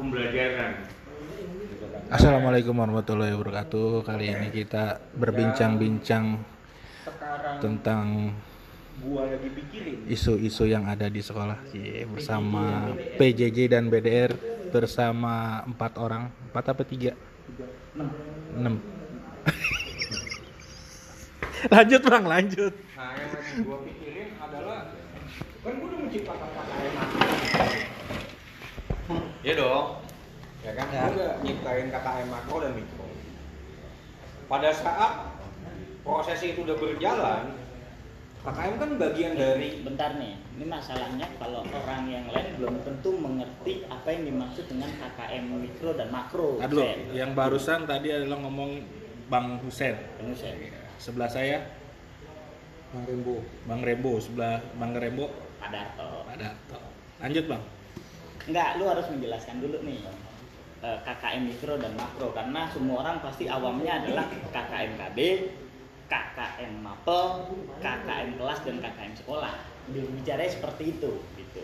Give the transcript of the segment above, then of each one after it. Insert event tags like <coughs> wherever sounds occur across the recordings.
pembelajaran. Assalamualaikum warahmatullahi wabarakatuh. Kali ini kita berbincang-bincang Sekarang tentang gua lagi pikirin isu-isu yang ada di sekolah Cie, bersama PJJ dan BDR bersama empat orang, empat apa tiga? Enam. <laughs> lanjut bang, lanjut. Nah, yang lagi gua pikirin adalah kan gua udah menciptakan KKM Iya dong. Ya kan? Gua udah nyiptain KKM makro dan mikro. Pada saat proses itu udah berjalan, KKM kan bagian dari bentar nih ini masalahnya kalau orang yang lain belum tentu mengerti apa yang dimaksud dengan KKM mikro dan makro Aduh, yang barusan tadi adalah ngomong Bang Husen. Penuh, Sen. Sebelah saya Bang Rembo. Bang Rembo, sebelah Bang Rembo Pak Darto Pak Darto. Lanjut bang. Enggak lu harus menjelaskan dulu nih eh, KKM mikro dan makro karena semua orang pasti awamnya adalah KKM KB KKM mapel KKM kelas dan KKM sekolah bicaranya seperti itu gitu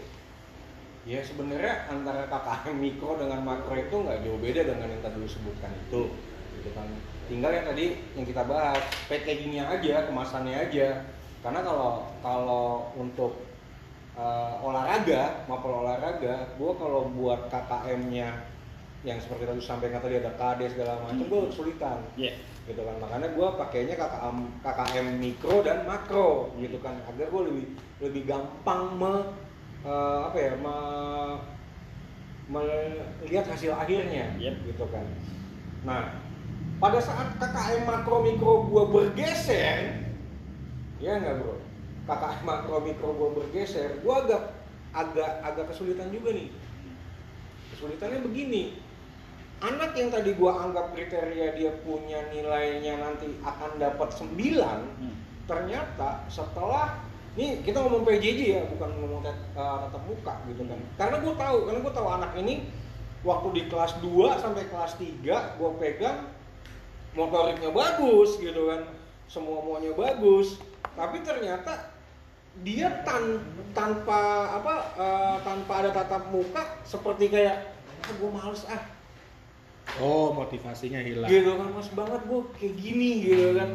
Ya sebenarnya antara KKM mikro dengan makro itu nggak jauh beda dengan yang tadi lu sebutkan itu, gitu kan. Tinggal yang tadi yang kita bahas packagingnya aja, kemasannya aja. Karena kalau kalau untuk eh, olahraga, maupun olahraga, gua kalau buat KKM-nya yang seperti tadi sampaikan tadi ada KD segala macam, gua kesulitan. Ya gitu kan makanya gue pakainya KKM KKM mikro dan makro gitu kan. Agar gue lebih lebih gampang me, eh, apa ya me- melihat hasil akhirnya Yep. gitu kan. Nah pada saat KKM makro mikro gue bergeser ya nggak bro KKM makro mikro gue bergeser gue agak agak agak kesulitan juga nih. Kesulitannya begini. Anak yang tadi gua anggap kriteria dia punya nilainya nanti akan dapat 9 Hmm. ternyata setelah ini kita ngomong PJJ ya bukan ngomong tet- eh, tatap muka gitu kan. Karena gue tahu karena gue tahu anak ini waktu di kelas 2 sampai kelas 3 gue pegang motoriknya bagus gitu kan. Semua maunya bagus. Tapi ternyata dia tan tanpa apa eh, tanpa ada tatap muka seperti kayak ah gue males ah. Oh motivasinya hilang. gitu kan mas banget gue kayak gini gitu kan.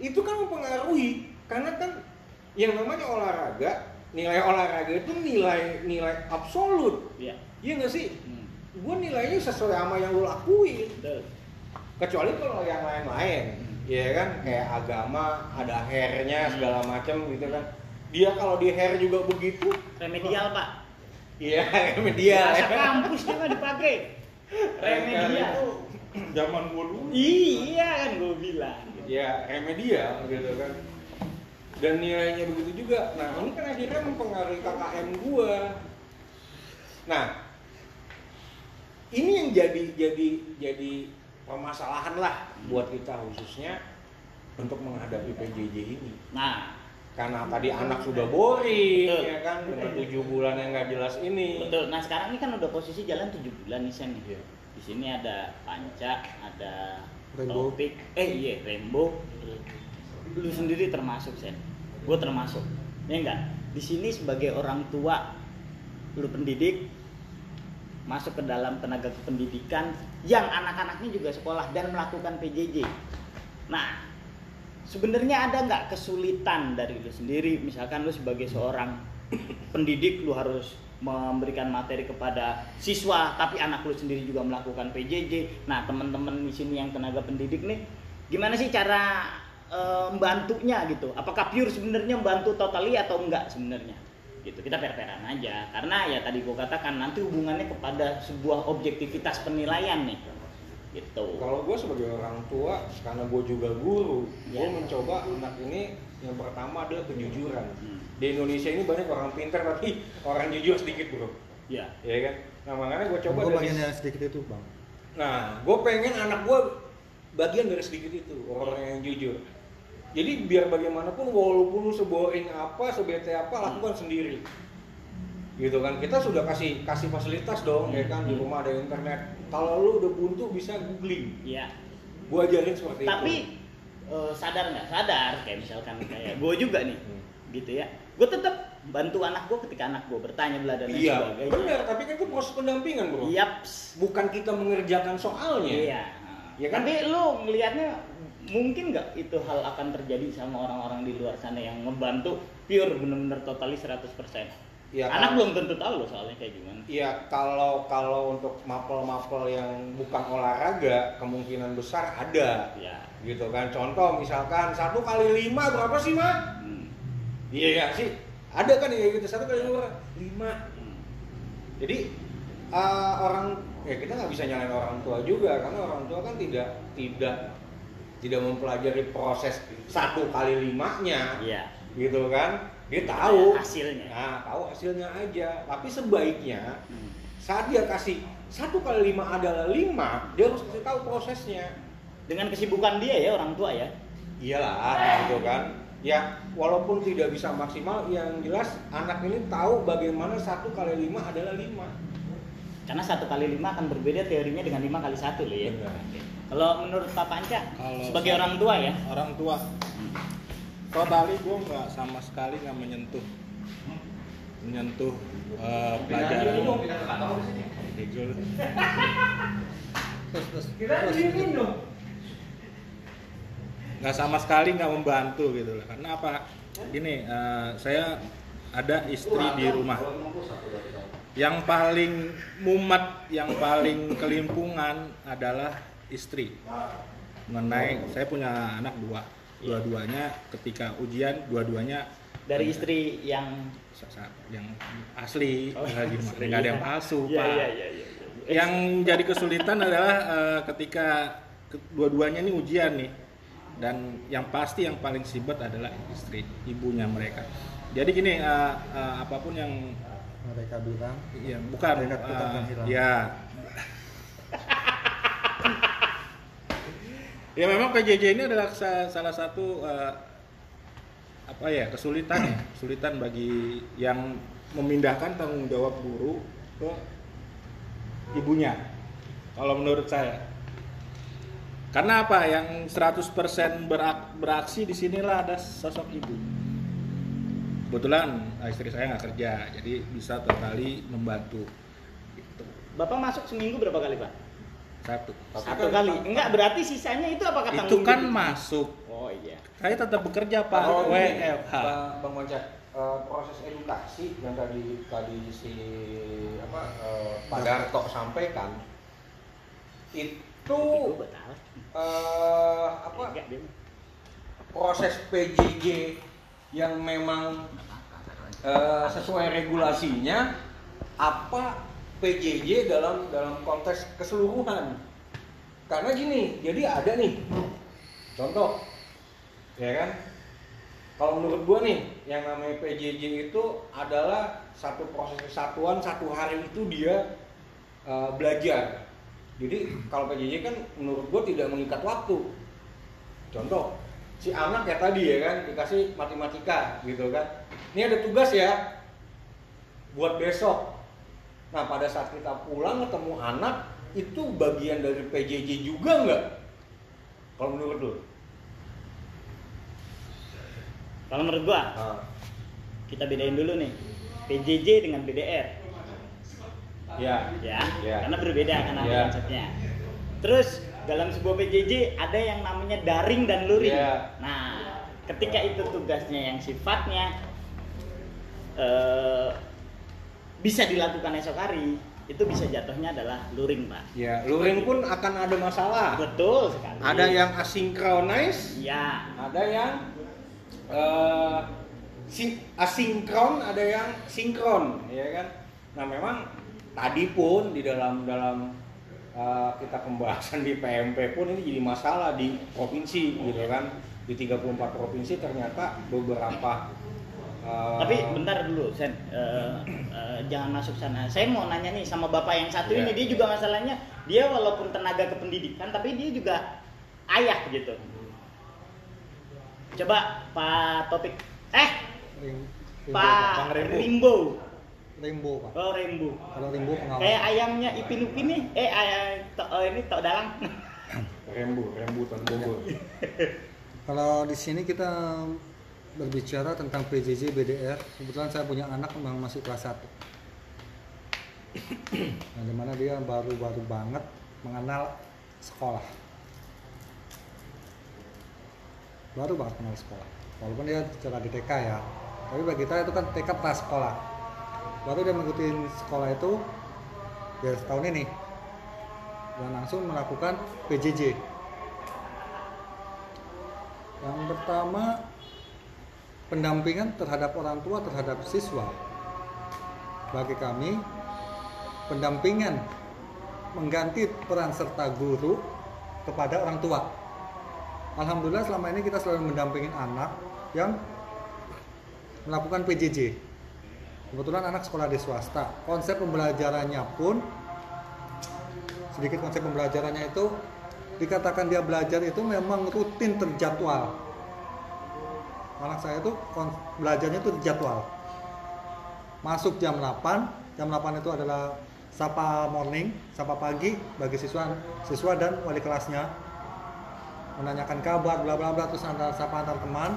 Itu kan mempengaruhi karena kan yang namanya olahraga nilai olahraga itu nilai nilai absolut. Ya iya nggak sih? Hmm. gue nilainya sesuai sama yang lo lakuin. Betul. Kecuali kalau yang lain-lain ya kan? Kayak agama ada hairnya segala macam gitu kan dia kalau di hair juga begitu. Remedial pak. Iya <laughs> media Bahasa kampus dia nggak dipakai. Remedial. Itu zaman gue dulu. Iya kan gue bilang. Ya remedial gitu kan. Dan nilainya begitu juga. Nah ini kan akhirnya mempengaruhi KKM gua. Nah ini yang jadi jadi jadi permasalahan lah buat kita khususnya untuk menghadapi PJJ ini. Nah karena tadi anak sudah boring Betul. ya kan? Dengan tujuh bulan yang nggak jelas ini. Betul. Nah sekarang ini kan udah posisi jalan 7 bulan nih Sen Iya. di sini ada panca ada Rainbow. topik. Eh iya rainbow. Lu sendiri termasuk Sen. Gue termasuk. Ya enggak di sini sebagai orang tua lu pendidik masuk ke dalam tenaga kependidikan yang anak-anaknya juga sekolah dan melakukan PJJ nah sebenarnya ada nggak kesulitan dari lu sendiri? Misalkan lu sebagai seorang pendidik lu harus memberikan materi kepada siswa tapi anak lu sendiri juga melakukan PJJ nah teman-teman di sini yang tenaga pendidik nih gimana sih cara membantunya gitu? Apakah pure sebenarnya membantu totally atau enggak sebenarnya? Gitu kita per-peran aja. Karena ya tadi gua katakan nanti hubungannya kepada sebuah objektivitas penilaian nih gitu Kalau gue sebagai orang tua, karena gue juga guru, gue Ya. mencoba anak ini yang pertama adalah kejujuran. Hmm. Di Indonesia ini banyak orang pintar tapi <laughs> orang jujur sedikit bro, ya ya kan? Nah makanya gue coba Gue dari, bagian yang sedikit itu bang. nah gue pengen anak gue bagian dari sedikit itu orang yang jujur. Jadi biar bagaimanapun walaupun lu seboring apa, sebete apa, lakukan sendiri. Gitu kan, kita sudah kasih kasih fasilitas dong, ya kan di Hmm. rumah ada internet. Kalau lu udah buntu bisa googling. ya Gua ajarin seperti itu. tapi eh, sadar nggak sadar kayak misalkan kayak gue juga nih Hmm. gitu ya gue tetap bantu anak gue ketika anak gue bertanya bela dan Iya, sebagainya benar. Tapi kan itu proses pendampingan, bro. Yaps. Bukan kita mengerjakan soalnya. Iya. Ya kan? Tapi lu ngelihatnya mungkin nggak itu hal akan terjadi sama orang-orang di luar sana yang ngebantu pure bener-bener totali 100%. Ya, Anak kan? belum tentu tahu loh soalnya kayak gimana. Iya, kalau kalau untuk mapel-mapel yang bukan olahraga, kemungkinan besar ada. Ya. Gitu kan. Contoh misalkan satu kali lima berapa sih, Ma? Hmm. Iya ya sih. Ada kan ya gitu satu kali lima lima. Hmm. Jadi eh, orang ya kita nggak bisa nyalain orang tua juga karena orang tua kan tidak tidak tidak mempelajari proses satu kali limanya Iya. Gitu kan dia tahu hasilnya. nah tahu hasilnya aja tapi sebaiknya Hmm. saat dia kasih satu kali lima adalah lima dia harus kasih tahu prosesnya Dengan kesibukan dia ya orang tua ya. iyalah gitu kan ya walaupun tidak bisa maksimal yang jelas anak ini tahu bagaimana satu kali lima adalah lima Karena satu kali lima akan berbeda teorinya dengan lima kali satu loh ya. Benar. Kalau menurut Pak Panca, Kalau sebagai orang tua ya, orang tua totali gue nggak sama sekali nggak menyentuh. Menyentuh eh, pelajaran. Betul. nggak sama sekali nggak membantu gitu loh. Karena apa? Gini eh, saya ada istri di rumah. Yang paling mumet yang paling kelimpungan adalah istri. Mengenai saya punya anak dua dua-duanya ketika ujian dua-duanya dari istri yang yang asli Oh, asli. nggak ada yang palsu Iya, pak iya, iya, iya. yang jadi kesulitan adalah eh, ketika ke- dua-duanya ini ujian nih dan yang pasti yang paling sibet adalah istri ibunya mereka jadi gini eh, eh, apa pun yang mereka bilang ya bukan Mereka hilang. ya <laughs> ya memang PJJ ini adalah sa- salah satu eh, apa ya kesulitan ya kesulitan bagi yang memindahkan tanggung jawab guru ke ibunya kalau menurut saya karena apa yang 100% berak- beraksi di sinilah ada sosok ibu kebetulan istri saya nggak kerja jadi bisa totali membantu gitu. Bapak masuk seminggu berapa kali Pak? Satu Satu kali. Enggak, berarti sisanya itu apakah itu tanggung kan jawab? masuk Oh iya. saya tetap bekerja pak Oh, ini, WFH Bang, Bang Monca, eh, proses edukasi yang tadi tadi si apa eh, Pak Darto sampaikan itu Itu eh, apa dia. proses PJJ yang memang eh, sesuai regulasinya apa PJJ dalam dalam konteks keseluruhan. Karena gini jadi ada nih. Contoh ya kan? Kalau menurut gua nih yang namanya PJJ itu adalah satu proses kesatuan satu hari itu dia eh, belajar. Jadi kalau PJJ kan menurut gua tidak mengikat waktu. Contoh si anak ya tadi ya kan dikasih matematika gitu kan. Ini ada tugas ya buat besok nah pada saat kita pulang ketemu anak itu bagian dari PJJ juga nggak kalau menurut lu Kalau menurut gua, Ah, kita bedain dulu nih. PJJ dengan BDR. ya Ya, Ya. karena berbeda kan Ya. konsepnya. Terus dalam sebuah PJJ ada yang namanya daring dan luring. Ya. Nah, ketika itu tugasnya yang sifatnya eh, bisa dilakukan esok hari, itu bisa jatuhnya adalah luring, Pak. ya luring pun akan ada masalah Betul sekali. ada yang asinkronis ya, ada yang eh, sin- asinkron, ada yang sinkron, ya kan? Nah memang tadi pun di dalam dalam eh, kita pembahasan di PMP pun ini jadi masalah di provinsi, gitu kan? Di 34 provinsi ternyata beberapa eh, Tapi bentar dulu, Sen. Eh, eh, jangan masuk sana. Saya mau nanya nih sama bapak yang satu Iya. ini, dia juga masalahnya dia walaupun tenaga kependidikan, tapi dia juga ayah gitu. Coba Pak Topik, eh Rim- Rimbo, Pak Bang. Rimbo, Rimbo, Pak. oh Rembo. Kalau Rimbo pengalaman. Kayak ayamnya Ipin Upin nih, eh ay- to- oh, ini tok dalang. rembu, rembutan Bogor. Kalau di sini kita berbicara tentang PJJ BDR, kebetulan saya punya anak yang masih kelas 1 Nah, di mana dia baru-baru banget mengenal sekolah. Baru banget kenal sekolah. Walaupun dia secara di TK ya Tapi bagi kita itu kan TK pas sekolah. Baru dia mengikuti sekolah itu Ya setahun ini. Dan langsung melakukan PJJ Yang pertama pendampingan terhadap orang tua terhadap siswa. Bagi kami, pendampingan mengganti peran serta guru kepada orang tua. Alhamdulillah selama ini kita selalu mendampingin anak yang melakukan PJJ. Kebetulan anak sekolah di swasta. Konsep pembelajarannya pun sedikit konsep pembelajarannya itu dikatakan dia belajar itu memang rutin terjadwal anak saya itu belajarnya itu jadwal. Masuk jam 8 jam 8 itu adalah sapa morning sapa pagi bagi siswa siswa dan wali kelasnya. Menanyakan kabar bla bla bla terus antar sapa antar teman.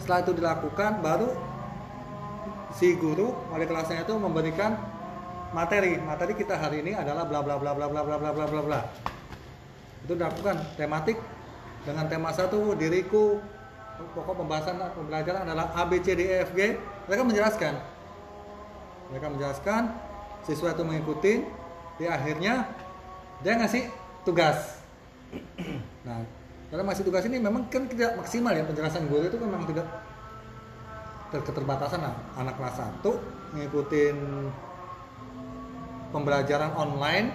Setelah itu dilakukan baru si guru wali kelasnya itu memberikan materi. Materi kita hari ini adalah bla bla bla bla bla bla bla bla bla bla. Itu dilakukan tematik dengan tema satu diriku pokok pembahasan pembelajaran adalah A B C D E F G. Mereka menjelaskan. Mereka menjelaskan siswa itu mengikuti di akhirnya dia ngasih tugas. <clears throat> Nah karena masih tugas ini memang kan tidak maksimal ya penjelasan guru itu kan memang tidak ter- keterbatasan nah, anak kelas 1 ngikutin pembelajaran online.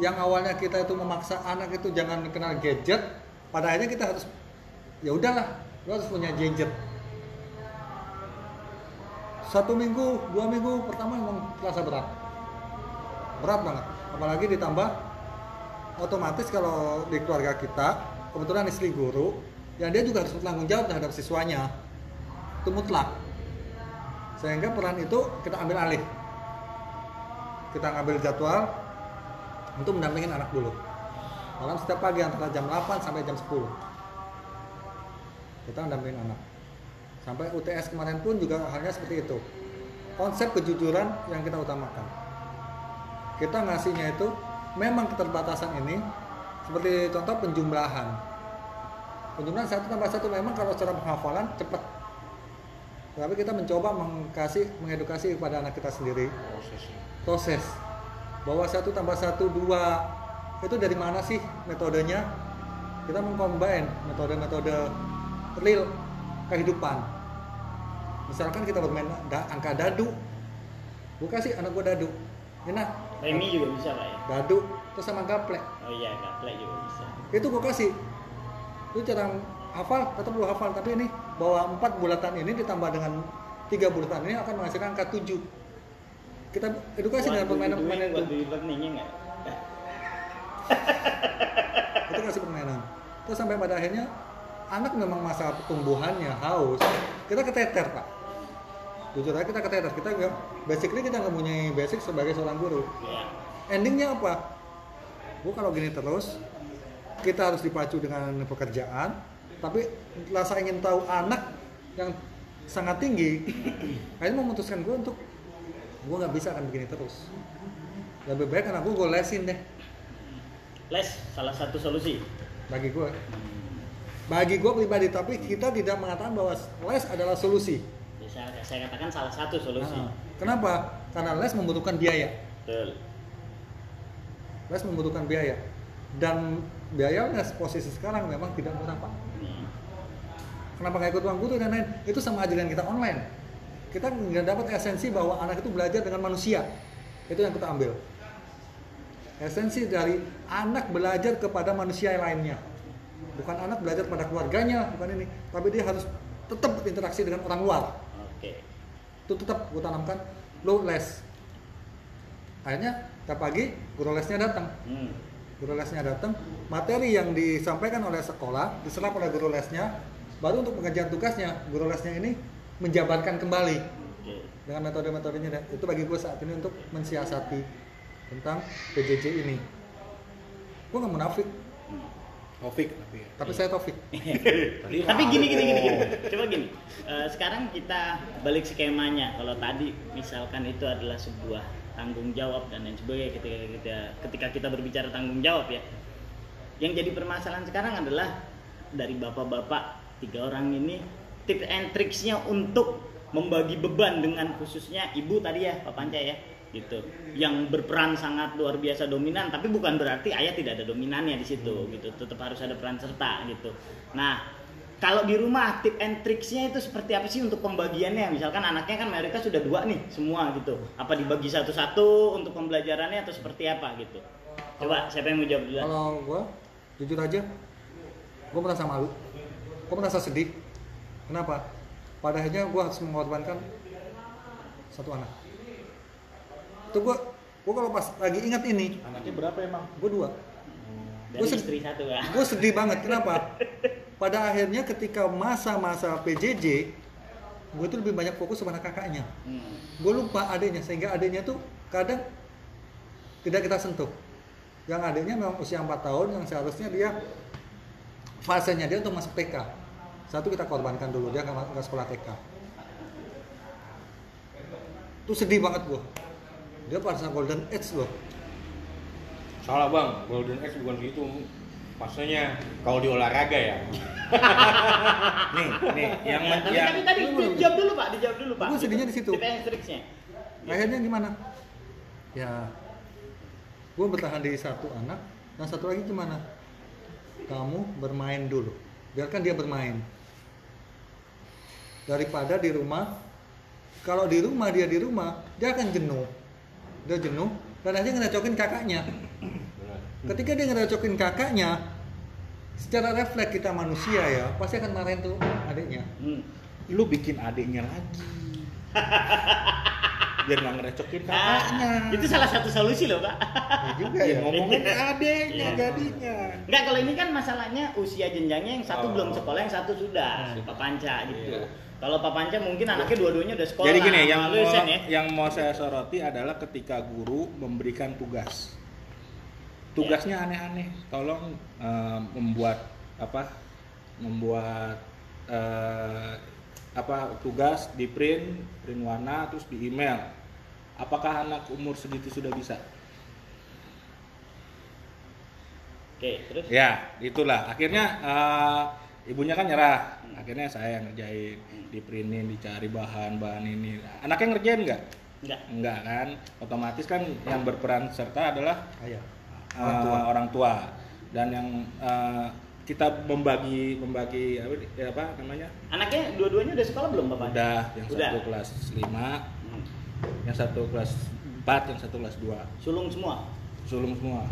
Yang awalnya kita itu memaksa anak itu jangan kenal gadget pada akhirnya kita harus ya udahlah lo harus punya gadget. Satu minggu dua minggu pertama memang terasa berat. Berat banget. Apalagi ditambah otomatis kalau di keluarga kita kebetulan istri guru yang dia juga harus bertanggung jawab terhadap siswanya. Itu mutlak. Sehingga peran itu kita ambil alih. Kita ngambil jadwal untuk mendampingin anak dulu. Dalam setiap pagi antara jam 8 sampai jam 10 kita mendampingin anak. Sampai UTS kemarin pun juga halnya seperti itu. Konsep kejujuran yang kita utamakan. Kita ngasihnya itu memang keterbatasan ini seperti contoh penjumlahan. Penjumlahan satu tambah satu memang kalau secara penghafalan cepat. Tapi kita mencoba mengkasih mengedukasi kepada anak kita sendiri. Prosesnya proses. Bahwa satu tambah satu dua. Itu dari mana sih metodenya? Kita mengcombine metode-metode real kehidupan. Misalkan kita bermain da- angka dadu. Buka sih anak gua dadu. Enak. Remi juga bisa pak ya. Dadu terus sama gaplek. Oh iya gaplek juga bisa. Itu gua kasih. Itu cara hafal tetap lu hafal. Tapi ini bahwa empat bulatan ini ditambah dengan tiga bulatan ini akan menghasilkan angka tujuh. Kita edukasi dengan permainan-permainan buat itu. di learningnya nggak? Itu kasih permainan. Terus sampai pada akhirnya anak memang masa pertumbuhannya haus. Kita keteter pak. Jujur aja kita keteter. Kita nggak basically kita nggak punya basic sebagai seorang guru. Ya endingnya apa? Bu kalau gini terus kita harus dipacu dengan pekerjaan tapi rasa ingin tahu anak yang sangat tinggi <coughs> akhirnya memutuskan gue untuk gue nggak bisa akan begini terus. Lebih baik anak gue gue lesin deh. Les salah satu solusi. Bagi gue bagi gue pribadi tapi kita tidak mengatakan bahwa les adalah solusi. Bisa saya katakan salah satu solusi. Nah, kenapa? Karena les membutuhkan biaya. Betul. Les membutuhkan biaya. Dan biayanya posisi sekarang memang tidak murah pak. Hmm. kenapa nggak ikut uang guru dan lain itu sama aja dengan kita online. Kita nggak dapat esensi bahwa anak itu belajar dengan manusia. Itu yang kita ambil. Esensi dari anak belajar kepada manusia yang lainnya bukan anak belajar pada keluarganya bukan ini. Tapi dia harus tetap berinteraksi dengan orang luar. Oke. Itu tetap gue tanamkan. Lo les. Akhirnya tiap pagi guru lesnya datang. Hmm. guru lesnya datang. Materi yang disampaikan oleh sekolah diserap oleh guru lesnya. Baru untuk pengerjaan tugasnya guru lesnya ini menjabarkan kembali. Dengan metode-metodenya itu bagi gue saat ini untuk mensiasati tentang PJJ ini. Gue nggak munafik Taufik tapi ya. Tapi saya Taufik. Tadi <laughs> Tapi gini gini gini gini. Coba gini. Eh, sekarang kita balik skemanya. Kalau tadi misalkan itu adalah sebuah tanggung jawab dan lain sebagainya ketika kita ketika kita berbicara tanggung jawab ya. Yang jadi permasalahan sekarang adalah dari bapak-bapak tiga orang ini tips and tricksnya untuk membagi beban dengan khususnya ibu tadi ya Pak Panca ya gitu. Yang berperan sangat luar biasa dominan tapi bukan berarti ayah tidak ada dominannya di situ gitu. Tetap harus ada peran serta gitu. Nah kalau di rumah tip and tricksnya itu seperti apa sih untuk pembagiannya? Misalkan anaknya kan mereka sudah dua nih semua gitu. Apa dibagi satu-satu untuk pembelajarannya atau seperti apa gitu? Coba siapa yang mau jawab dulu Kalau gue jujur aja, gue merasa malu, gue merasa sedih. Kenapa? Pada akhirnya gue harus mengorbankan satu anak. Itu gue, gue kalau pas lagi ingat ini, Anaknya berapa emang? gue dua. dari Gua sed- istri satu ya Gue sedih banget. Kenapa? <laughs> Pada akhirnya ketika masa-masa PJJ, gue tuh lebih banyak fokus sama anak kakaknya. Hmm. Gue lupa adiknya, sehingga adiknya tuh kadang tidak kita sentuh. Yang adiknya memang usia 4 tahun, yang seharusnya dia fasenya dia untuk masuk TK. Satu kita korbankan dulu, dia nggak sekolah TK. Itu sedih banget gue. Dia pada golden age loh. Salah bang, Golden X bukan gitu. Maksudnya kalau di olahraga ya. <laughs> Nih, nih yang Ya, tapi, yang tapi tadi dijawab dulu pak, dijawab dulu pak. Gua sedihnya di situ. Tricksnya. Akhirnya gimana? Ya, gue bertahan di satu anak, dan satu lagi gimana? Kamu bermain dulu, biarkan dia bermain. Daripada di rumah, kalau di rumah dia di rumah, dia akan jenuh. Dia jenuh, dan akhirnya ngerecokin kakaknya. Ketika dia ngerecokin kakaknya, secara refleks kita manusia ya, pasti akan marahin tuh adiknya. Hmm. lu bikin adiknya lagi. <laughs> Biar nggak ngerecokin Ah, kakaknya. itu salah satu solusi loh pak. Ya juga Ya, ya. ngomongin adiknya Iya. jadinya. Enggak kalau ini kan masalahnya usia jenjangnya yang satu Oh. belum sekolah, yang satu sudah. Hmm. Pak Panca gitu. Iya. Kalau Pak Panca mungkin anaknya dua-duanya udah sekolah. Jadi gini, yang mau, ya. yang mau saya soroti adalah ketika guru memberikan tugas. Tugasnya aneh-aneh. Tolong eh, membuat apa? Membuat eh, apa tugas di print, print warna, terus di email. Apakah anak umur segitu sudah bisa? Oke, terus Ya, itulah. Akhirnya eh, ibunya kan nyerah. Akhirnya saya yang ngerjain, di printin, dicari bahan-bahan ini. Anaknya ngerjain nggak? enggak. Enggak kan? Otomatis kan yang berperan serta adalah Ayah. eh, Orang tua. orang tua. Dan yang eh, kita membagi membagi apa, ya apa namanya? Anaknya dua-duanya udah sekolah belum Pak Panca? Udah, yang Udah. satu kelas 5, Hmm. Yang satu kelas 4, yang satu kelas 2. Sulung semua. Sulung semua. <laughs>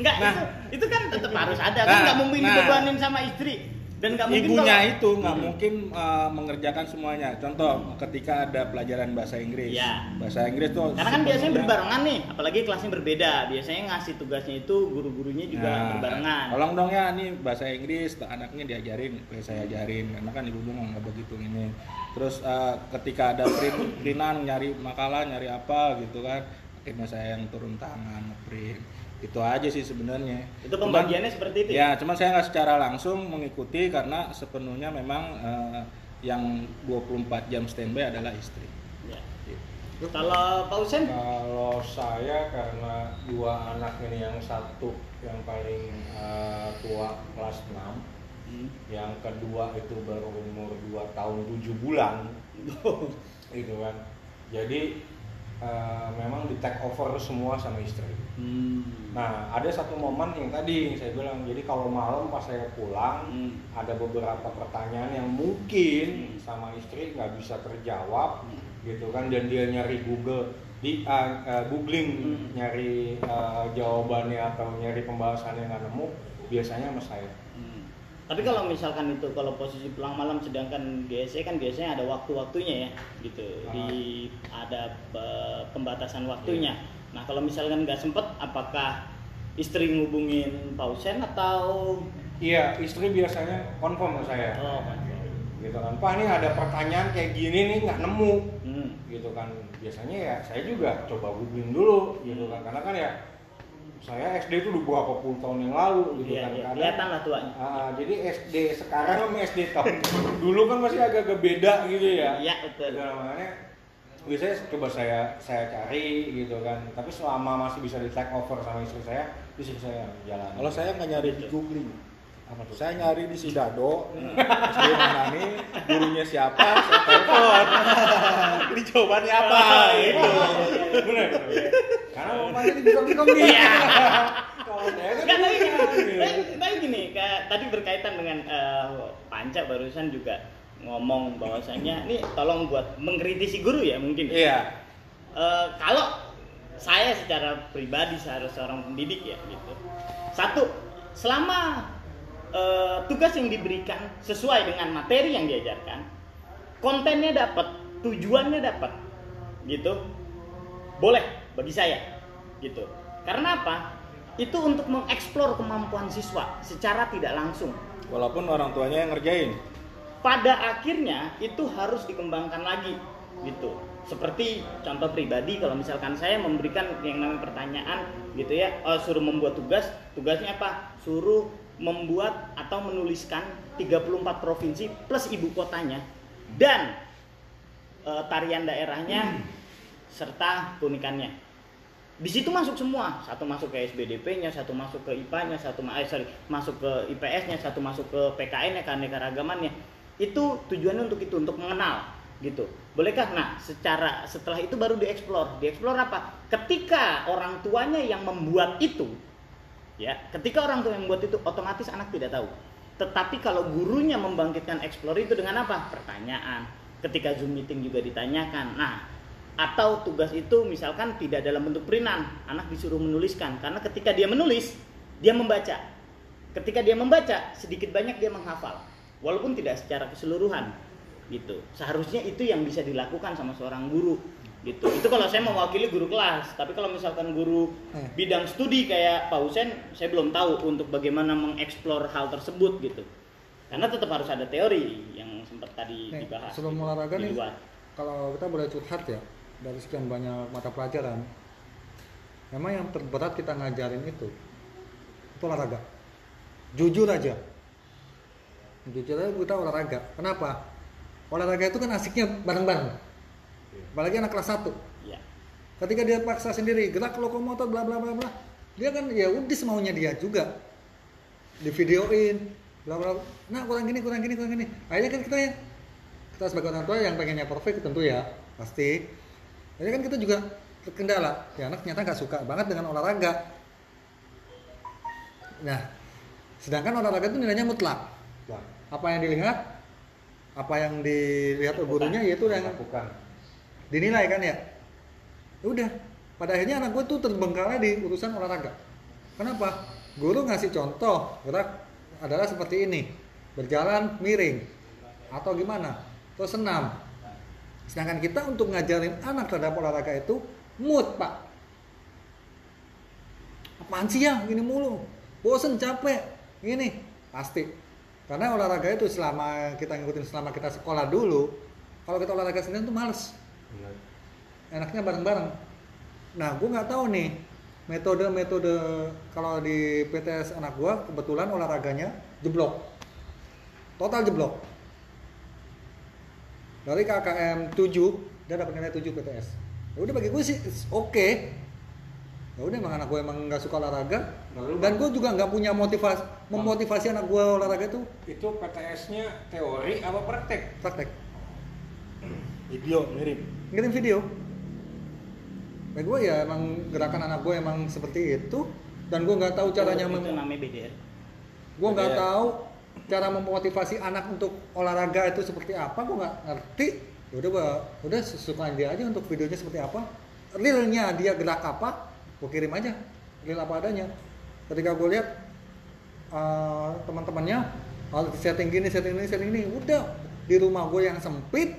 Enggak, Nah. itu, itu kan tetap harus ada kan Nah, nggak mungkin nah. dibebanin sama istri dan nggak mungkin Ibunya kalau- itu nggak Hmm. mungkin uh, mengerjakan semuanya. Contoh, ketika ada pelajaran bahasa Inggris. Iya. Bahasa Inggris tuh Karena kan biasanya berbarengan nih, apalagi kelasnya berbeda. Biasanya ngasih tugasnya itu guru-gurunya juga Nah, berbarengan. Tolong dong ya, nih bahasa Inggris tuh anaknya diajarin, kayak saya ajarin. Karena kan ibu nggak begitu ini. Terus uh, ketika ada print, printan nyari makalah, nyari apa gitu kan, akhirnya saya yang turun tangan print. Itu aja sih sebenarnya. Itu Cuman- pembagiannya seperti itu. Ya, cuman saya nggak secara langsung mengikuti karena sepenuhnya memang eh, yang 24 jam standby adalah istri. Ya. Kalau Pak Usen, Kalau saya karena dua anak ini yang satu yang paling eh, tua kelas 6 Hmm. yang kedua itu baru umur 2 tahun 7 bulan <laughs> gitu kan jadi eh, memang di take over semua sama istri Hmm. nah ada satu momen yang tadi saya bilang jadi kalau malam pas saya pulang Hmm. ada beberapa pertanyaan yang mungkin Hmm. sama istri nggak bisa terjawab Hmm. gitu kan dan dia nyari Google di uh, uh, googling Hmm. nyari uh, jawabannya atau nyari pembahasannya nggak nemu biasanya sama saya Hmm. Tapi kalau misalkan itu kalau posisi pulang malam sedangkan GSE kan biasanya ada waktu-waktunya ya gitu. Ah. Di ada pembatasan waktunya. Nah, kalau misalkan nggak sempet apakah istri ngubungin Pak Usen atau? Iya istri biasanya konfirm ke saya. Oh, gitu kan. Pak ini ada pertanyaan kayak gini nih nggak nemu. Hmm. gitu kan. Biasanya ya saya juga coba googling dulu gitu kan. Karena kan ya saya SD itu udah berapa puluh tahun yang lalu gitu Iya, kan iya. Kadang- Kelihatan lah tuanya. Ah, jadi SD sekarang sama SD tahun <laughs> dulu kan masih agak-agak beda gitu ya. Iya, betul. Gitu, makanya biasanya coba saya saya cari gitu kan. Tapi selama masih bisa di take over sama istri saya, istri saya jalan. Kalau saya nggak nyari di googling, apa tuh? saya nyari di Sidado, SD mana nih, gurunya siapa, saya telepon. <laughs> Ini jawabannya apa? Bener, bener. Karena mau. Iya. Saya kan Enggak, tapi, iya, gini, kayak tadi berkaitan dengan eh, Panca barusan juga ngomong bahwasanya ini tolong buat mengkritisi guru ya mungkin. Iya. Eh, kalau saya secara pribadi seharus seorang pendidik ya gitu. Satu, selama eh, tugas yang diberikan sesuai dengan materi yang diajarkan, kontennya dapat, tujuannya dapat, gitu. Boleh bagi saya, gitu. Karena apa? Itu untuk mengeksplor kemampuan siswa secara tidak langsung Walaupun orang tuanya yang ngerjain. pada akhirnya itu harus dikembangkan lagi gitu seperti contoh pribadi kalau misalkan saya memberikan yang namanya pertanyaan gitu ya oh, suruh membuat tugas tugasnya apa suruh membuat atau menuliskan 34 provinsi plus ibu kotanya dan eh, tarian daerahnya serta keunikannya. Di situ masuk semua. Satu masuk ke SBDP-nya satu masuk ke IPA-nya satu eh, sorry, masuk ke IPS-nya satu masuk ke PKN-nya keanekaragamannya itu tujuannya untuk itu untuk mengenal gitu. Bolehkah? Nah secara setelah itu baru dieksplor. Dieksplor apa? Ketika orang tuanya yang membuat itu ya ketika orang tua yang membuat itu otomatis anak tidak tahu. Tetapi kalau gurunya membangkitkan eksplor itu dengan apa? Pertanyaan. Ketika zoom meeting juga ditanyakan. Nah atau tugas itu misalkan tidak dalam bentuk perinan anak disuruh menuliskan. Karena ketika dia menulis dia membaca. Ketika dia membaca sedikit banyak dia menghafal. Walaupun tidak secara keseluruhan gitu. Seharusnya itu yang bisa dilakukan sama seorang guru gitu itu kalau saya mewakili guru kelas tapi kalau misalkan guru Eh. bidang studi kayak Pak Husen saya belum tahu untuk bagaimana mengeksplor hal tersebut gitu karena tetap harus ada teori yang sempat tadi Nih, dibahas sebelum gitu, olahraga di nih, luar. kalau kita boleh curhat ya dari sekian banyak mata pelajaran, memang yang terberat kita ngajarin itu itu olahraga. Jujur aja, jujur aja kita olahraga. Kenapa? Olahraga itu kan asiknya bareng-bareng. Apalagi anak kelas 1 ya ketika dia paksa sendiri gerak lokomotor bla bla bla bla. Dia kan ya udah semaunya dia juga. Di videoin bla bla. Nah kurang gini kurang gini kurang gini. Akhirnya kan kita yang kita sebagai orang tua yang pengennya perfect tentu ya pasti. Akhirnya kan kita juga terkendala. Ya anak ternyata nggak suka banget dengan olahraga. Nah sedangkan olahraga itu nilainya mutlak. Apa yang dilihat? Apa yang dilihat oleh gurunya yaitu yang lakukan. Dinilai kan ya? Ya udah pada akhirnya anak gue tuh terbengkalai di urusan olahraga. Kenapa? Guru ngasih contoh gerak adalah seperti ini. Berjalan miring atau gimana? Terus senam. Sedangkan kita untuk ngajarin anak terhadap olahraga itu mood pak. Apaan sih ya? Gini mulu. Bosen capek. Gini. Pasti. Karena olahraga itu selama kita ngikutin selama kita sekolah dulu kalau kita olahraga sendiri tuh males. Enaknya bareng-bareng. Nah, gue nggak tahu nih metode-metode kalau di PTS anak gue kebetulan olahraganya jeblok, total jeblok. Dari KKM 7 dia dapat nilai 7 PTS. Ya udah bagi gue sih oke. Ya udah emang anak gue emang nggak suka olahraga Lalu, dan gue juga nggak punya motivasi memotivasi anak gue olahraga itu itu PTS-nya teori apa praktek? praktek Video mirip. ngirim video Nah gue ya emang gerakan anak gue emang seperti itu dan gue nggak tahu caranya itu mem- namanya BDR gue nggak tahu cara memotivasi anak untuk olahraga itu seperti apa gue nggak ngerti. Ya udah gua udah sesuka dia aja untuk videonya seperti apa. Realnya dia gerak apa gue kirim aja. Real apa adanya. Ketika gue lihat uh, teman-temannya harus setting gini setting ini setting ini udah di rumah gue yang sempit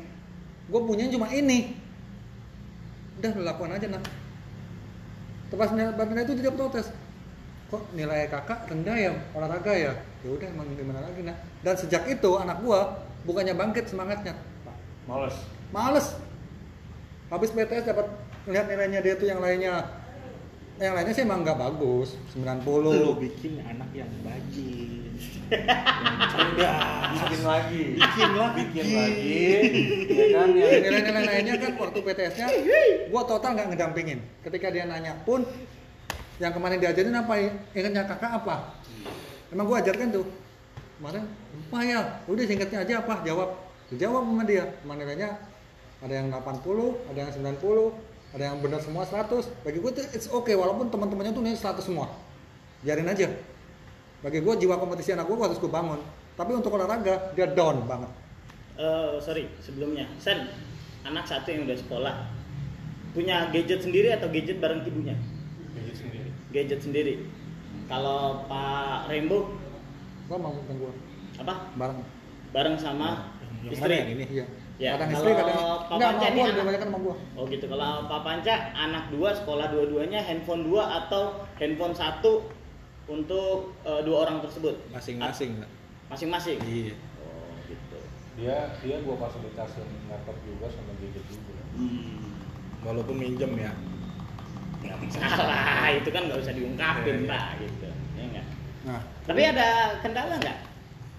gue punya cuma ini udah lu lakukan aja nak. Terus nilai itu tidak protes. Kok nilai kakak rendah ya? Olahraga ya? Ya udah emang gimana lagi nah dan sejak itu anak gua bukannya bangkit semangatnya. Pak, Males. males. Habis PTS dapat lihat nilainya dia tuh yang lainnya yang lainnya sih emang nggak bagus. 90 Lu bikin anak yang bajing. cerdas. bikin lagi. Bikin lagi. bikin lagi. Ya kan? Ya nilai-nilai lainnya kan waktu PTS-nya gua total nggak ngedampingin. Ketika dia nanya pun yang kemarin diajarin apa? Ya ingatnya kakak apa? Emang gua ajarkan tuh. Kemarin apa ya? Udah singkatnya aja apa? Jawab. Dijawab sama dia. Nilainya ada yang 80 ada yang 90 ada yang benar semua 100 bagi gue tuh it's okay walaupun teman-temannya tuh nilai 100 semua. Biarin aja. Bagi gue jiwa kompetisi anak gue harus gue bangun. Tapi untuk olahraga dia down banget. Eh, sorry sebelumnya. Sen anak satu yang udah sekolah punya gadget sendiri atau gadget bareng ibunya? Gadget sendiri. Gadget sendiri. Kalau Pak Rembo mau gue apa? Bareng. Bareng sama Yang istri. Yang ini? iya Ya, kadang kalau istri kadang Pak enggak Panca lebih banyak sama gue oh gitu kalau Pak Panca anak dua sekolah dua-duanya handphone dua atau handphone satu untuk eh, dua orang tersebut Masing-masing. Pak. masing-masing Iya. oh gitu dia dia gua fasilitasin laptop juga sama gadget juga hmm. Walaupun minjem ya. nggak masalah itu kan nggak usah Iya, diungkapin iya. pak gitu ya nggak nah tapi ada kendala nggak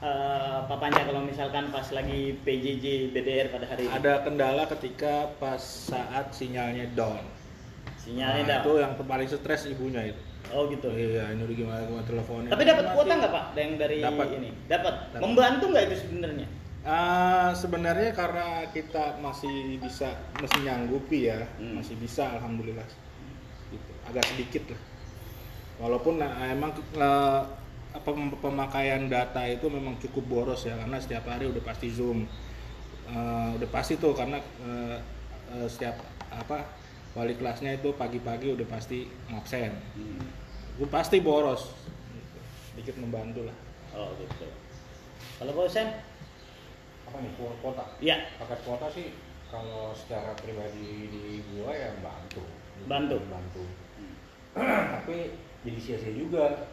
eh, Pak Panca kalau misalkan pas lagi PJJ BDR pada hari ini Ada kendala ketika pas saat sinyalnya down. sinyalnya Nah, dah itu yang paling stres ibunya itu. oh gitu Iya, ini udah gimana gua teleponnya. tapi dapat kuota nggak pak yang dari Dapat. ini dapat membantu nggak itu sebenarnya Ah, sebenarnya karena kita masih bisa masih nyanggupi ya, Hmm. masih bisa alhamdulillah. Gitu. Agak sedikit lah. Walaupun nah, emang eh, pem- pemakaian data itu memang cukup boros ya karena setiap hari udah pasti zoom. Eh, udah pasti tuh karena eh, eh, setiap apa wali kelasnya itu pagi-pagi udah pasti ngabsen. Gue pasti boros. Sedikit membantu lah. oh gitu kalau Husen apa nih kuota iya paket kuota sih kalau secara pribadi di gua ya bantu Bantu. bantu <clears throat> tapi jadi sia-sia juga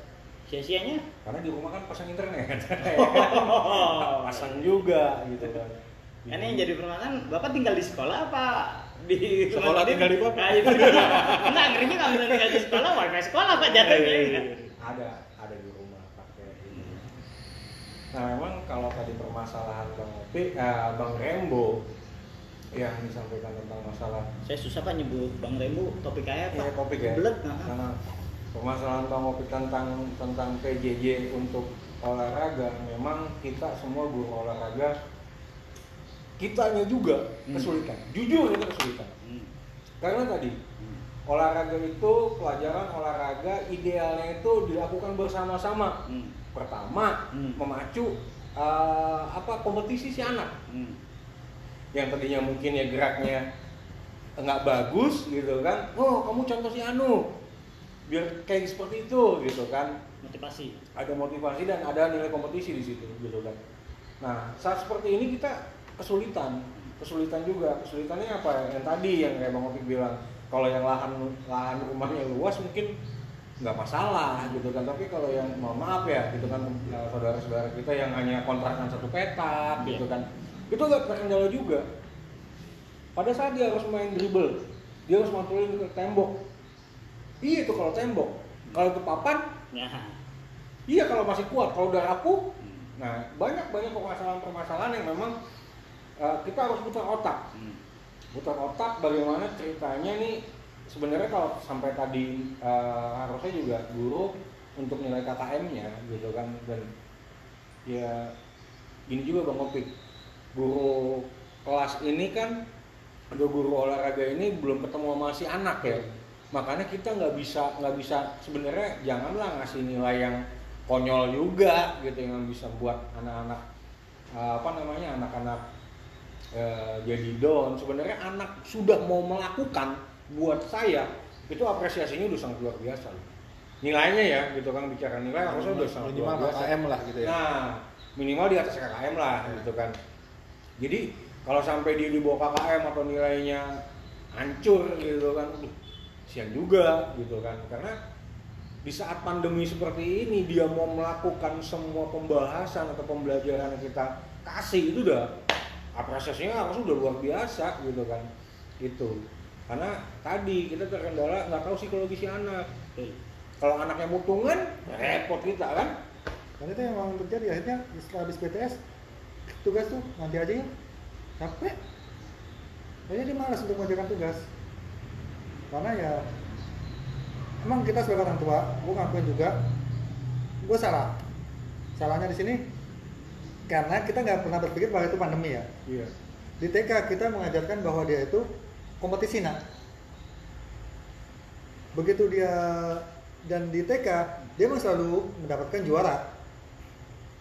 sia-sianya karena di rumah kan pasang internet oh. <laughs> <laughs> pasang juga gitu kan Ini yang jadi permasalahan, Bapak tinggal di sekolah apa di Sekolah tinggal di Bapak? Nah, itu. Enggak, ngerinya kalau misalnya tinggal di sekolah, wifi sekolah Pak jatuhnya. ada ada di rumah pakai ini nah memang kalau tadi permasalahan bang Opi eh, bang Rembo yang disampaikan tentang masalah Saya susah Pak nyebut Bang Rembo topik kayak apa? ya topik ya Belet, nah. Karena permasalahan bang Opi tentang tentang PJJ untuk olahraga memang kita semua guru olahraga kitanya juga Hmm. kesulitan jujur kita kesulitan Hmm. karena tadi olahraga itu pelajaran olahraga idealnya itu dilakukan bersama-sama Hmm. pertama Hmm. memacu eh, apa kompetisi si anak Hmm. yang tadinya mungkin ya geraknya nggak bagus gitu kan oh kamu contoh si Anu biar kayak seperti itu gitu kan. Motivasi. ada motivasi dan ada nilai kompetisi di situ gitu kan. Nah saat seperti ini kita kesulitan. Kesulitan juga. Kesulitannya apa? Yang tadi yang kayak bang Opik bilang. Kalau yang lahan lahan rumahnya luas mungkin nggak masalah gitu kan. Tapi kalau yang mohon maaf ya gitu kan eh, saudara-saudara kita yang hanya kontrakan satu petak gitu Iya. kan. Itu nggak terkendala juga. Pada saat dia harus main dribble dia harus mantulin ke tembok iya itu kalau tembok kalau itu papan Ya. Iya kalau masih kuat, kalau udah rapuh, Hmm. nah banyak banyak permasalahan-permasalahan yang memang uh, kita harus putar otak, Hmm. putar otak bagaimana ceritanya nih sebenarnya kalau sampai tadi uh, harusnya juga guru untuk nilai KKM-nya gitu kan dan ya gini juga bang Opik, guru kelas ini kan ada guru olahraga ini belum ketemu sama si anak ya makanya kita nggak bisa nggak bisa sebenarnya janganlah ngasih nilai yang konyol juga gitu yang bisa buat anak-anak eh, apa namanya anak-anak eh, jadi down sebenarnya anak sudah mau melakukan buat saya itu apresiasinya udah sangat luar biasa loh. nilainya ya gitu kan bicara nilai harusnya udah sangat minimal luar biasa KKM lah gitu ya. Nah, minimal di atas KKM lah gitu kan. Jadi kalau sampai dia di bawah KKM atau nilainya hancur gitu kan, aduh, sian juga gitu kan. Karena di saat pandemi seperti ini dia mau melakukan semua pembahasan atau pembelajaran yang kita kasih itu udah apresiasinya harus udah luar biasa gitu kan. Itu. karena tadi kita terkendala nggak tahu psikologi si anak kalau anaknya mutungan repot kita kan dan itu yang memang terjadi akhirnya setelah habis PTS tugas tuh nanti aja ya capek akhirnya dia malas untuk mengerjakan tugas karena ya emang kita sebagai orang tua gue ngakuin juga gue salah. Salahnya di sini karena kita nggak pernah berpikir bahwa itu pandemi ya. Iya. Di TK kita mengajarkan bahwa dia itu kompetisi nak. Begitu dia dan di TK dia memang selalu mendapatkan juara.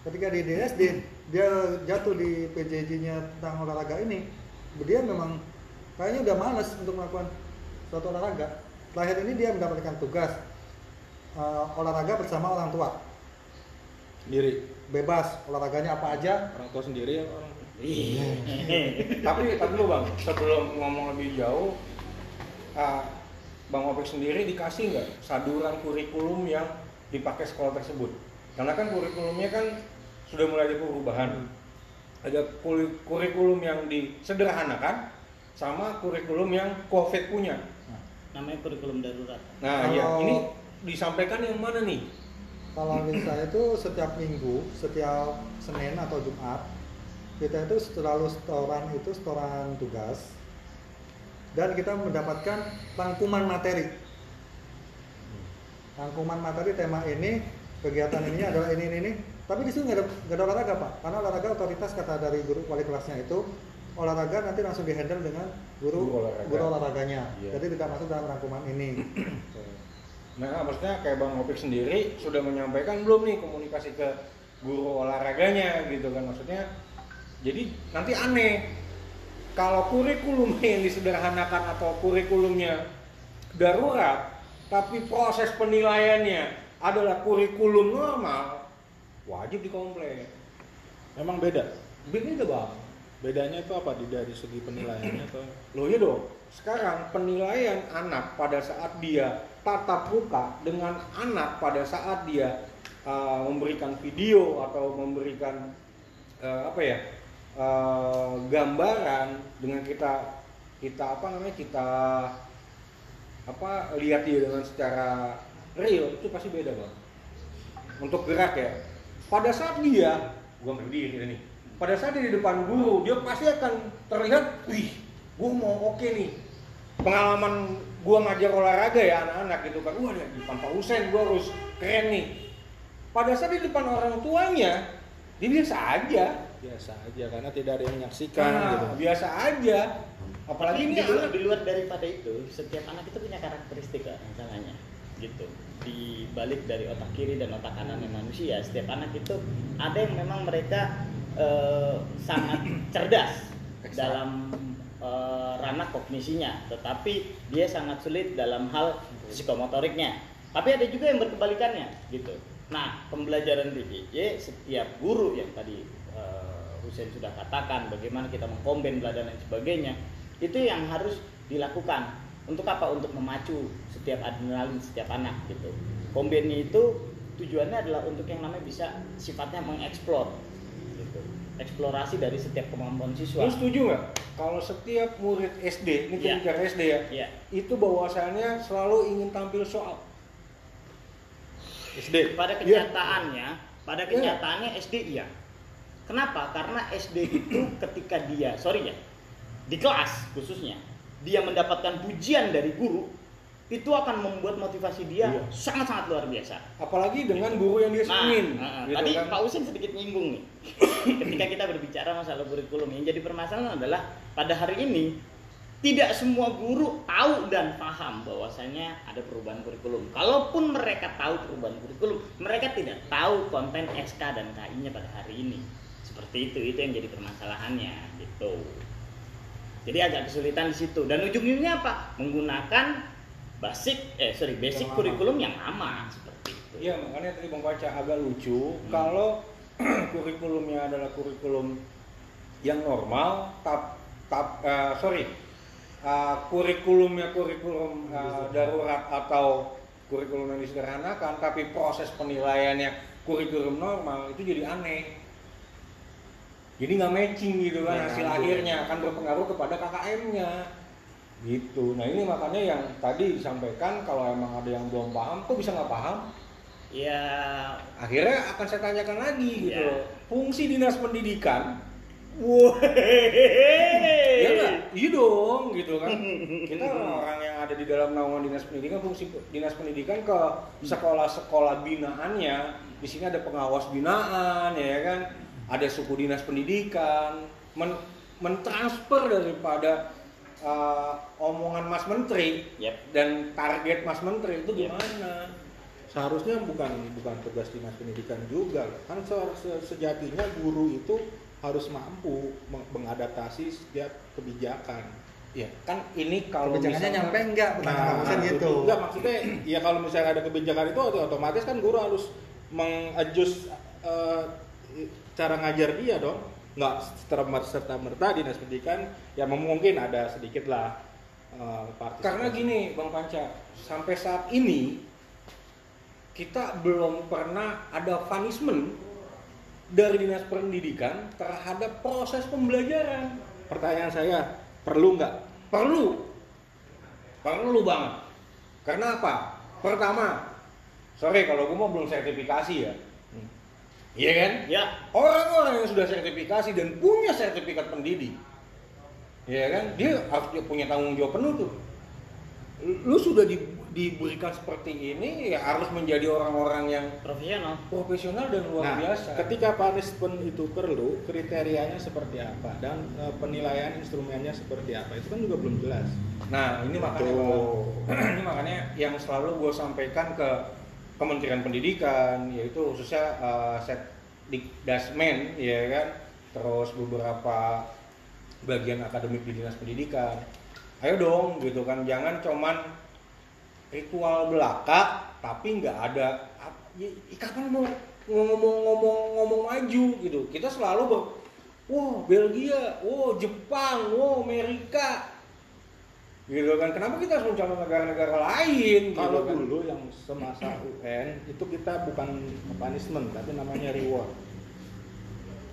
Ketika di DSD dia jatuh di PJJ-nya tentang olahraga ini dia memang kayaknya udah males untuk melakukan suatu olahraga terakhir ini dia mendapatkan tugas eh, olahraga bersama orang tua. Sendiri. bebas olahraganya apa aja. Orang tua sendiri ya orang Iya. <laughs> tapi tapi dulu bang sebelum ngomong lebih jauh ah, bang Opek sendiri dikasih nggak saduran kurikulum yang dipakai sekolah tersebut? Karena kan kurikulumnya kan sudah mulai ada perubahan. Ada kuri- kurikulum yang disederhanakan sama kurikulum yang covid punya Namanya kurikulum darurat. nah ya ini disampaikan yang mana nih Kalau di saya itu setiap minggu, setiap Senin atau Jumat, kita itu selalu setoran itu setoran tugas dan kita mendapatkan rangkuman materi. Rangkuman materi tema ini, kegiatan ini adalah ini ini ini. Tapi di sini nggak ada nggak ada olahraga pak, karena olahraga otoritas kata dari guru wali kelasnya itu olahraga nanti langsung dihandle dengan guru Guru olahraga. guru olahraganya. Iya. Jadi tidak masuk dalam rangkuman ini. <clears throat> Nah, maksudnya kayak Bang Opik sendiri sudah menyampaikan belum nih komunikasi ke guru olahraganya gitu kan maksudnya. Jadi nanti aneh kalau kurikulum <laughs> yang disederhanakan atau kurikulumnya darurat, tapi proses penilaiannya adalah kurikulum normal, wajib dikomplain. Memang beda. Beda bang. Bedanya itu apa di dari segi penilaiannya atau Loh iya dong. Sekarang penilaian anak pada saat dia tatap muka dengan anak pada saat dia uh, memberikan video atau memberikan uh, apa ya uh, gambaran dengan kita kita apa namanya kita apa lihat dia dengan secara real itu pasti beda bang. Untuk gerak ya. Pada saat dia gua berdiri nih. Pada saat di depan guru, dia pasti akan terlihat, wih, gua mau oke nih. Pengalaman gua ngajar olahraga ya anak-anak gitu kan. Wah, di depan Pak Husen gua harus keren nih. Pada saat di depan orang tuanya, dia biasa aja. biasa aja karena tidak ada yang menyaksikan Nah, gitu. biasa aja. Apalagi ini di luar, anak di luar daripada itu, setiap anak itu punya karakteristik kan masalahnya. Gitu. Di balik dari otak kiri dan otak kanannya manusia, setiap anak itu ada yang memang mereka eh, sangat cerdas dalam eh, ranah kognisinya, tetapi dia sangat sulit dalam hal psikomotoriknya. Tapi ada juga yang berkebalikannya, gitu. Nah, pembelajaran PJJ setiap guru yang tadi eh, Hussein sudah katakan bagaimana kita mengkomben belajar dan sebagainya, itu yang harus dilakukan. Untuk apa? Untuk memacu setiap adrenalin setiap anak gitu. Kombennya itu tujuannya adalah untuk yang namanya bisa sifatnya mengeksplor. Eksplorasi dari setiap kemampuan siswa. Lu setuju nggak? Kalau setiap murid SD, ini kita Iya. bicara SD ya, Ya, itu bahwasannya selalu ingin tampil soal. SD. pada Iya. kenyataannya, pada Iya. kenyataannya SD iya. Kenapa? Karena SD itu <clears throat> ketika dia, sorry ya, di kelas khususnya, dia mendapatkan pujian dari guru, itu akan membuat motivasi dia Iya. sangat-sangat luar biasa. Apalagi dengan guru yang dia Nah, senengin. nah, gitu tadi kan. Pak Usin sedikit nyinggung nih. <clears throat> Ketika kita berbicara masalah kurikulum, yang jadi permasalahan adalah pada hari ini tidak semua guru tahu dan paham bahwasanya ada perubahan kurikulum. Kalaupun mereka tahu perubahan kurikulum, mereka tidak tahu konten SK dan KI-nya pada hari ini. Seperti itu, itu yang jadi permasalahannya gitu. Jadi agak kesulitan di situ. Dan ujung-ujungnya apa? Menggunakan basic eh sorry basic Yang kurikulum yang lama seperti itu. Iya makanya tadi bang baca agak lucu Hmm. kalau kurikulumnya adalah kurikulum yang normal, tap tap eh, sorry eh, kurikulumnya kurikulum eh, darurat atau kurikulum yang disederhanakan, tapi proses penilaiannya kurikulum normal itu jadi aneh. Jadi nggak matching gitu kan Nggak hasil akhirnya akan berpengaruh kepada KKM-nya. gitu nah ini makanya yang tadi disampaikan kalau emang ada yang belum paham kok bisa nggak paham ya. Akhirnya akan saya tanyakan lagi gitu Ya. fungsi dinas pendidikan? Wah. ya nggak? Iya dong gitu kan. <laughs> Kita orang-orang yang ada di dalam naungan dinas pendidikan fungsi dinas pendidikan ke sekolah-sekolah binaannya. Di sini ada pengawas binaan ya kan? Ada suku dinas pendidikan. Men mentransfer daripada uh, omongan Mas Menteri Yep. dan target Mas Menteri itu Yep. Seharusnya bukan bukan tugas dinas pendidikan juga kan se- se- sejatinya guru itu harus mampu meng- mengadaptasi setiap kebijakan ya kan ini kalau Kebijakannya misalnya- nyampe enggak Nah, dosen gitu. Enggak, maksudnya ya kalau misalnya ada kebijakan itu oto- otomatis kan guru harus mengadjust eh, cara ngajar dia dong. Nggak serta merta dinas pendidikan ya mungkin ada sedikit lah partisipasi. Karena gini Bang Panca, sampai saat ini kita belum pernah ada punishment dari dinas pendidikan terhadap proses pembelajaran. pertanyaan saya perlu nggak? Perlu, perlu banget. Karena apa? Pertama, sorry kalau gue mau belum sertifikasi ya. Iya kan? Ya, Orang-orang yang sudah sertifikasi dan punya sertifikat pendidik, ya kan, dia harus punya tanggung jawab penuh tuh. Lu sudah di- diberikan seperti ini, ya harus menjadi orang-orang yang profesional. profesional dan luar Nah, biasa. ketika punishment itu perlu, kriterianya seperti apa dan eh, penilaian instrumennya seperti apa itu kan juga belum jelas. Nah, ini makanya Tuh. <clears throat> ini makanya yang selalu gue sampaikan ke Kementerian Pendidikan yaitu khususnya uh, Setdikdasmen ya kan, terus beberapa bagian akademik di Dinas Pendidikan. Ayo dong gitu kan, jangan cuman ritual belaka tapi nggak ada ya, kapan mau ngomong-ngomong ngomong maju gitu. Kita selalu ber, wah Belgia, wah Jepang, wah Amerika, gitu kan kenapa kita harus mencontoh negara-negara lain gitu Kalau kan? dulu yang semasa UN itu kita bukan punishment tapi namanya reward.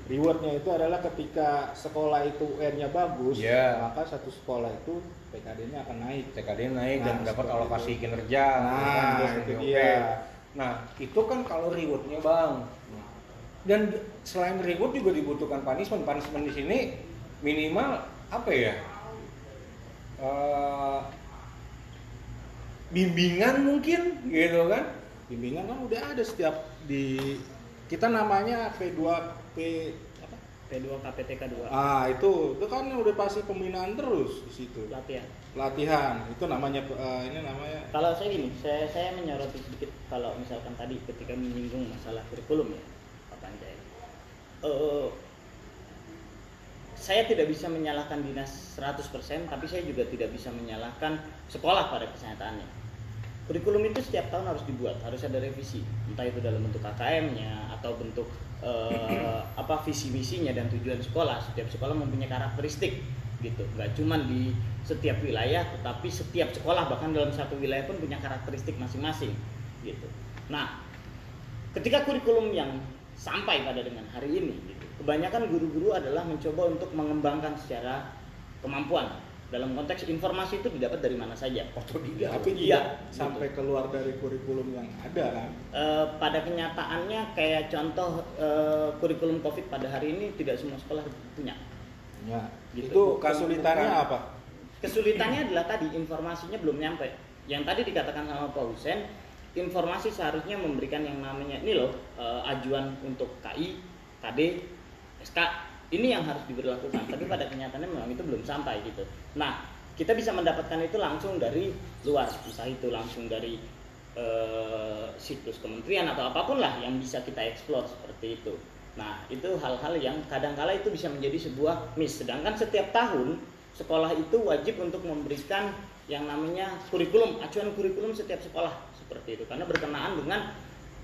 Rewardnya itu adalah ketika sekolah itu UN-nya bagus, Iya. maka satu sekolah itu PKD-nya akan naik. TKD naik dan Nah, dapat seperti alokasi itu. kinerja Nah, kan, terus itu NPOP. dia. nah itu kan kalau rewardnya bang dan selain reward juga dibutuhkan punishment punishment di sini minimal apa ya Eh, bimbingan mungkin gitu kan Bimbingan kan udah ada setiap di kita namanya P2P apa? P2 KPTK 2 Ah, itu itu kan udah pasti pembinaan terus di situ. latihan. Pelatihan itu namanya eh, ini namanya Kalau saya gini, saya saya menyoroti sedikit kalau misalkan tadi ketika menyinggung masalah kurikulum ya, Pak Panjai. Eh, saya tidak bisa menyalahkan dinas 100%, tapi saya juga tidak bisa menyalahkan sekolah pada kenyataannya. Kurikulum itu setiap tahun harus dibuat, harus ada revisi, entah itu dalam bentuk KKM-nya atau bentuk eh, apa visi misinya dan tujuan sekolah. Setiap sekolah mempunyai karakteristik gitu, nggak cuman di setiap wilayah, tetapi setiap sekolah bahkan dalam satu wilayah pun punya karakteristik masing-masing gitu. Nah, ketika kurikulum yang sampai pada dengan hari ini gitu, kebanyakan guru-guru adalah mencoba untuk mengembangkan secara kemampuan dalam konteks informasi itu didapat dari mana saja otodidak tapi Iya, tidak sampai keluar dari kurikulum yang ada kan. Eh, pada kenyataannya kayak contoh eh, kurikulum covid pada hari ini tidak semua sekolah punya Ya, Gitu. itu Bukan- kesulitannya bukan. apa? kesulitannya adalah tadi informasinya belum nyampe yang tadi dikatakan sama Pak Husen informasi seharusnya memberikan yang namanya ini loh eh, ajuan untuk KI KD SK ini yang harus diberlakukan tapi pada kenyataannya memang itu belum sampai gitu. Nah kita bisa mendapatkan itu langsung dari luar entah itu langsung dari eh, situs kementerian atau apa pun lah yang bisa kita explore seperti itu. Nah itu hal-hal yang kadangkala itu bisa menjadi sebuah miss. Sedangkan setiap tahun sekolah itu wajib untuk memberikan yang namanya kurikulum acuan kurikulum setiap sekolah seperti itu. Karena berkenaan dengan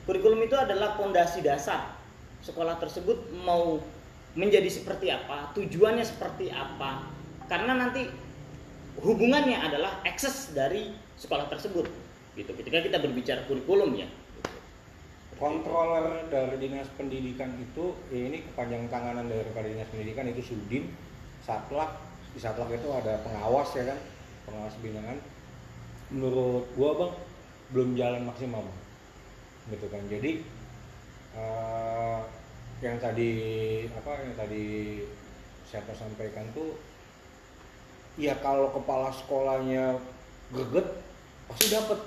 kurikulum itu adalah pondasi dasar sekolah tersebut mau menjadi seperti apa tujuannya seperti apa. Karena nanti hubungannya adalah akses dari sekolah tersebut gitu. Ketika kita berbicara kurikulum ya. Controller dari dinas pendidikan itu ya ini kepanjang tanganan dari dinas pendidikan itu sudin satlak. Di satlak itu ada pengawas ya kan pengawas binaan. Menurut gua bang belum jalan maksimal gitu kan. Jadi eh, yang tadi apa yang tadi siapa sampaikan tuh ya kalau kepala sekolahnya greget pasti dapet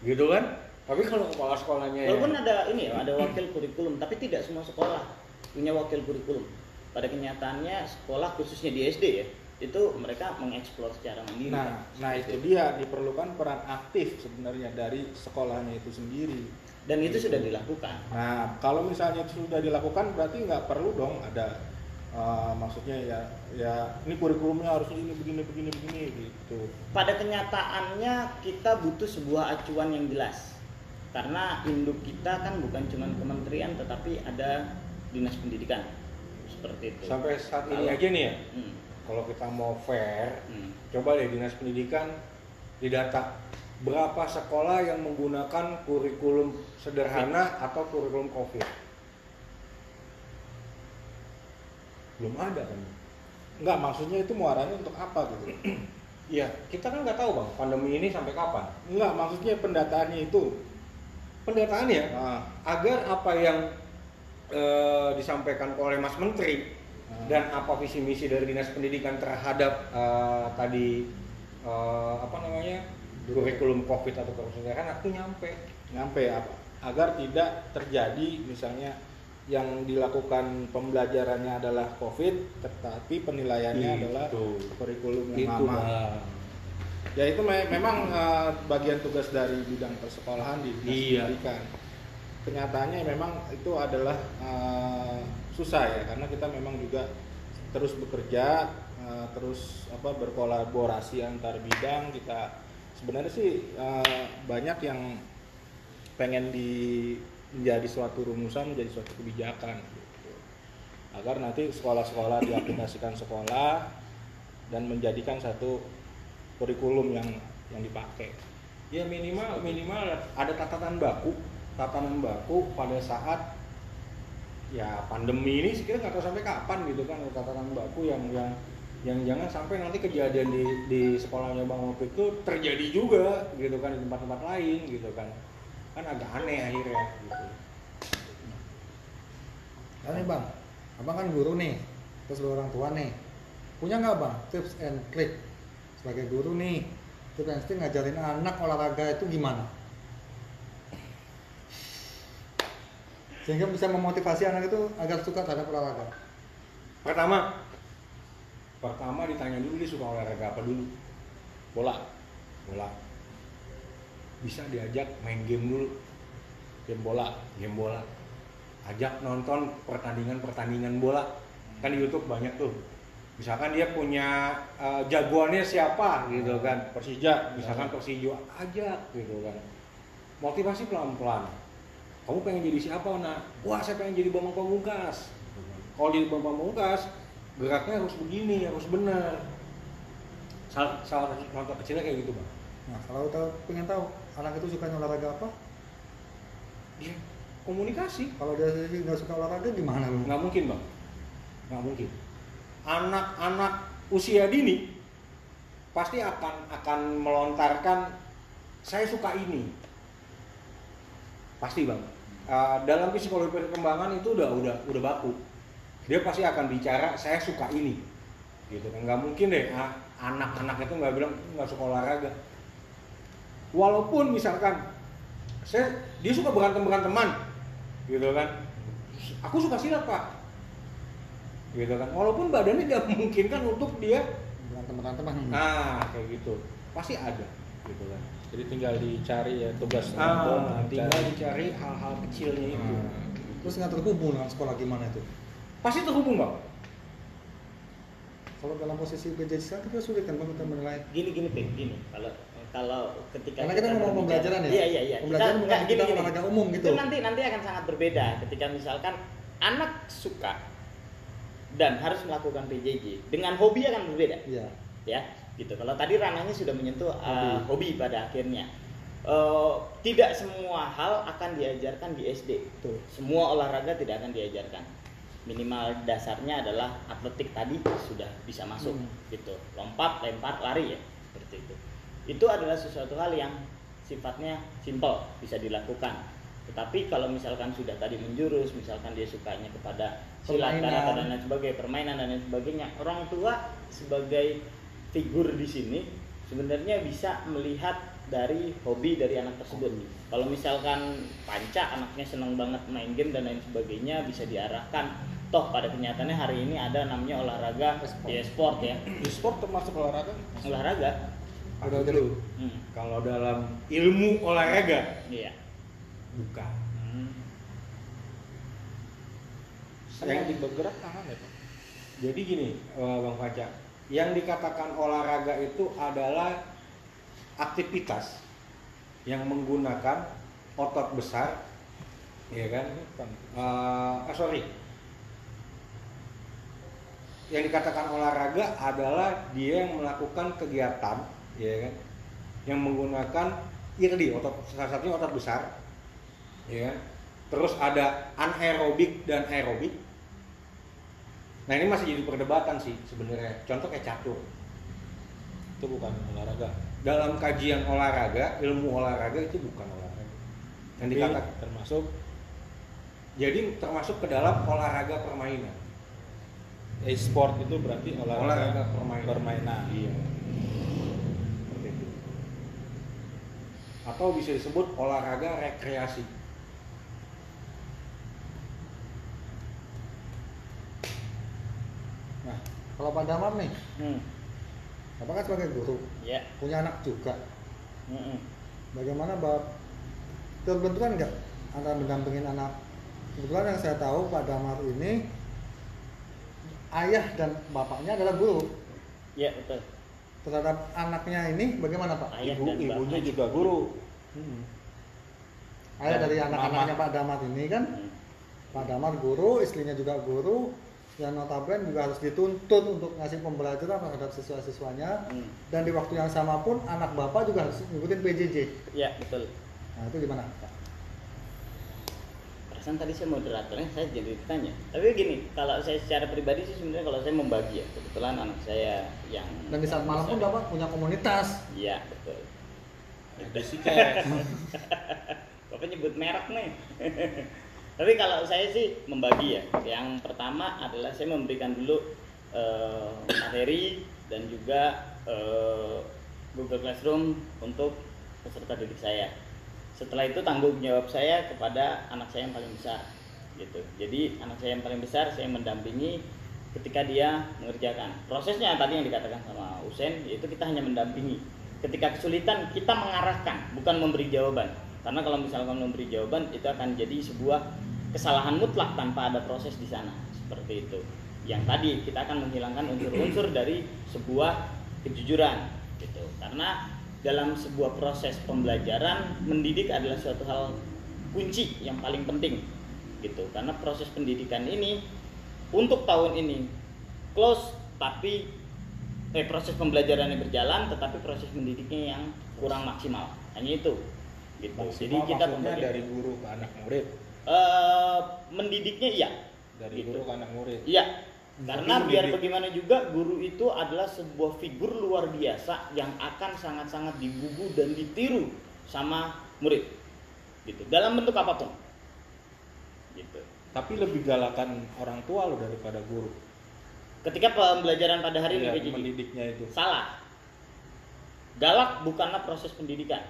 gitu kan tapi kalau kepala sekolahnya ya- Walaupun ada ini ya, ada wakil kurikulum, tapi tidak semua sekolah punya wakil kurikulum. Pada kenyataannya sekolah khususnya di SD ya, itu mereka mengeksplor secara mandiri. Nah, nah itu dia diperlukan peran aktif sebenarnya dari sekolahnya itu sendiri. Dan itu sudah dilakukan. Nah, kalau misalnya itu sudah dilakukan berarti nggak perlu dong ada uh, maksudnya ya ya ini kurikulumnya harus ini begini begini begini gitu. Pada kenyataannya kita butuh sebuah acuan yang jelas. Karena induk kita kan bukan cuma kementerian tetapi ada dinas pendidikan. Seperti itu. sampai saat ini Kalau- aja nih ya Hmm, kalau kita mau fair hmm. coba deh dinas pendidikan didata berapa sekolah yang menggunakan kurikulum sederhana atau kurikulum covid belum ada kan Nggak, maksudnya itu muaranya untuk apa gitu? <clears throat> Iya, kita kan nggak tahu bang pandemi ini sampai kapan. Nggak, maksudnya pendataannya itu. Pendataannya Nah, agar apa yang eh, disampaikan oleh Mas Menteri Hmm. dan apa visi misi dari dinas pendidikan terhadap eh, tadi eh, apa namanya kurikulum covid atau sederhana itu nyampe. nyampe apa? Agar tidak terjadi misalnya yang dilakukan pembelajarannya adalah COVID, tetapi penilaiannya Itu. adalah kurikulum yang Itu lama. bang. Ya itu me- memang eh, bagian tugas dari bidang persekolahan di dinas Iya. pendidikan. Kenyataannya memang itu adalah eh, susah ya karena kita memang juga terus bekerja, eh, terus apa berkolaborasi antar bidang kita sebenarnya sih eh, banyak yang pengen di menjadi suatu rumusan menjadi suatu kebijakan gitu. agar nanti sekolah-sekolah diaplikasikan sekolah dan menjadikan satu kurikulum yang yang dipakai. Ya minimal minimal ada tatanan baku, tatanan baku pada saat ya pandemi ini kita nggak tahu sampai kapan gitu kan tatanan baku yang yang yang jangan sampai nanti kejadian di di sekolahnya Bang Opik itu terjadi juga gitu kan di tempat-tempat lain gitu kan kan agak aneh akhirnya gitu. Nah nih bang, abang kan guru nih, terus lu orang tua nih, punya nggak bang tips and trick sebagai guru nih, tips and trick ngajarin anak olahraga itu gimana? Sehingga bisa memotivasi anak itu agar suka terhadap olahraga. Pertama, pertama ditanya dulu dia suka olahraga apa dulu? Bola. Bola. Bisa diajak main game dulu, Game bola. game bola. Ajak nonton pertandingan-pertandingan bola. Kan di YouTube banyak tuh. Misalkan dia punya eh, jagoannya siapa gitu kan. Persija Misalkan Persijo ajak gitu kan. Motivasi pelan-pelan. Kamu pengen jadi siapa, nak? Wah, saya pengen jadi Bambang Pamungkas. Kalau jadi Bambang Pamungkas, geraknya harus begini, harus benar. Salah, salah contoh kecilnya kayak gitu, Bang. Nah kalau tahu pengen tahu anak itu suka olahraga apa? Dia komunikasi. Kalau dia sendiri nggak suka olahraga gimana lu? Nggak mungkin, Bang. Nggak mungkin. Anak-anak usia dini pasti akan akan melontarkan saya suka ini. Pasti, Bang. Eh, dalam psikologi perkembangan itu udah udah udah baku. Dia pasti akan bicara saya suka ini. Gitu kan. Nggak mungkin deh ah, anak-anak itu nggak bilang nggak suka olahraga. Walaupun misalkan saya dia suka berantem beranteman gitu kan aku suka silat pak gitu kan walaupun badannya tidak <laughs> memungkinkan untuk dia Berantem teman-teman. nah kayak gitu pasti ada gitu kan Jadi tinggal dicari ya tugas ah, tinggal dicari hal-hal kecilnya itu Hmm. Terus nggak terhubung dengan sekolah gimana itu? Pasti terhubung bang Kalau dalam posisi PJJ sekarang kita sulit kan bang kita menilai. Gini gini Pik, gini. Kalau kalau ketika Karena kita ngomong berbicara- pembelajaran ya? Iya iya iya. Pembelajaran Kita- bukan nggak, kita olahraga umum gitu. Itu nanti nanti akan sangat berbeda ketika misalkan anak suka dan harus melakukan PJJ dengan hobi akan berbeda Iya. ya gitu kalau tadi ranahnya sudah menyentuh uh, Hobi. hobi pada akhirnya Uh, tidak semua hal akan diajarkan di SD Betul. semua olahraga tidak akan diajarkan minimal dasarnya adalah atletik tadi sudah bisa masuk Hmm. gitu. Lompat lempar lari ya seperti itu. Itu adalah sesuatu hal yang sifatnya simple bisa dilakukan. Tetapi kalau misalkan sudah tadi menjurus misalkan dia sukanya kepada silat karate dan lain sebagainya permainan dan lain sebagainya orang tua sebagai figur di sini sebenarnya bisa melihat dari hobi dari anak tersebut. Kalau misalkan panca anaknya senang banget main game dan lain sebagainya bisa diarahkan. Toh pada kenyataannya hari ini ada namanya olahraga E-sport. e-sport ya. E-sport termasuk olahraga? Olahraga. Udah dulu. Hmm. kalau dalam ilmu olahraga? Iya. Bukan. Hmm. saya di bergerak tangan ya pak? Jadi gini eh, bang Faca yang dikatakan olahraga itu adalah aktivitas yang menggunakan otot besar ya kan? Ah, sorry. Yang dikatakan olahraga adalah dia yang melakukan kegiatan ya kan? Yang menggunakan irdi otot salah satunya otot besar ya kan? terus ada anaerobik dan aerobik nah ini masih jadi perdebatan sih sebenarnya. Contoh kayak catur. Itu bukan olahraga. Dalam kajian olahraga ilmu olahraga itu bukan olahraga. Yang dikatakan termasuk jadi termasuk ke dalam olahraga permainan. E-sport itu berarti olahraga, olahraga permainan. permainan. iya. Atau bisa disebut olahraga rekreasi kalau Pak Damar nih, Hmm. Bapak kan sebagai guru, ya punya anak juga. Mm-mm. Bagaimana Bapak terbentukan nggak antara mendampingin anak? Kebetulan yang saya tahu Pak Damar ini ayah dan bapaknya adalah guru. ya betul Terhadap anaknya ini bagaimana Pak? Ayah Ibu, dan ibunya bapak. juga guru. Hmm. Ayah Dan dari anak-anaknya. Pak Damar ini kan, Hmm. Pak Damar guru, istrinya juga guru, yang notabene juga harus dituntut untuk ngasih pembelajaran terhadap siswa-siswanya Hmm. dan di waktu yang sama pun anak bapak juga harus ngikutin PJJ. ya betul Nah itu gimana? Pak? perasaan tadi saya moderatornya saya jadi ditanya tapi gini kalau saya secara pribadi sih sebenarnya kalau saya membagi ya kebetulan anak saya yang Dan di saat malam pun bapak punya komunitas. iya betul Ada sih kayak <laughs> Bapak nyebut merek nih. <laughs> Tapi kalau saya sih membagi ya. Yang pertama adalah saya memberikan dulu eh, materi dan juga eh, Google Classroom untuk peserta didik saya. Setelah itu tanggung jawab saya kepada anak saya yang paling besar gitu. Jadi anak saya yang paling besar saya mendampingi ketika dia mengerjakan. Prosesnya tadi yang dikatakan sama Usen yaitu kita hanya mendampingi. Ketika kesulitan kita mengarahkan, bukan memberi jawaban. Karena kalau misalkan memberi jawaban itu akan jadi sebuah kesalahan mutlak tanpa ada proses di sana. Seperti itu. Yang tadi kita akan menghilangkan unsur-unsur <clears throat> dari sebuah kejujuran gitu. Karena dalam sebuah proses pembelajaran mendidik adalah suatu hal kunci yang paling penting gitu karena proses pendidikan ini untuk tahun ini close tapi eh proses pembelajarannya berjalan tetapi proses mendidiknya yang kurang maksimal hanya itu gitu jadi kita pembagian- dari guru ke anak murid, Eh, mendidiknya iya dari Gitu. guru ke anak murid. Iya. Karena Tapi biar mendidik- bagaimana juga guru itu adalah sebuah figur luar biasa yang akan sangat-sangat dibubu dan ditiru sama murid. Gitu. Dalam bentuk apa pun. Gitu. Tapi lebih galakan orang tua lo daripada guru. Ketika pembelajaran pada hari Iya, ini PJJ, mendidiknya itu. salah. Galak bukanlah proses pendidikan.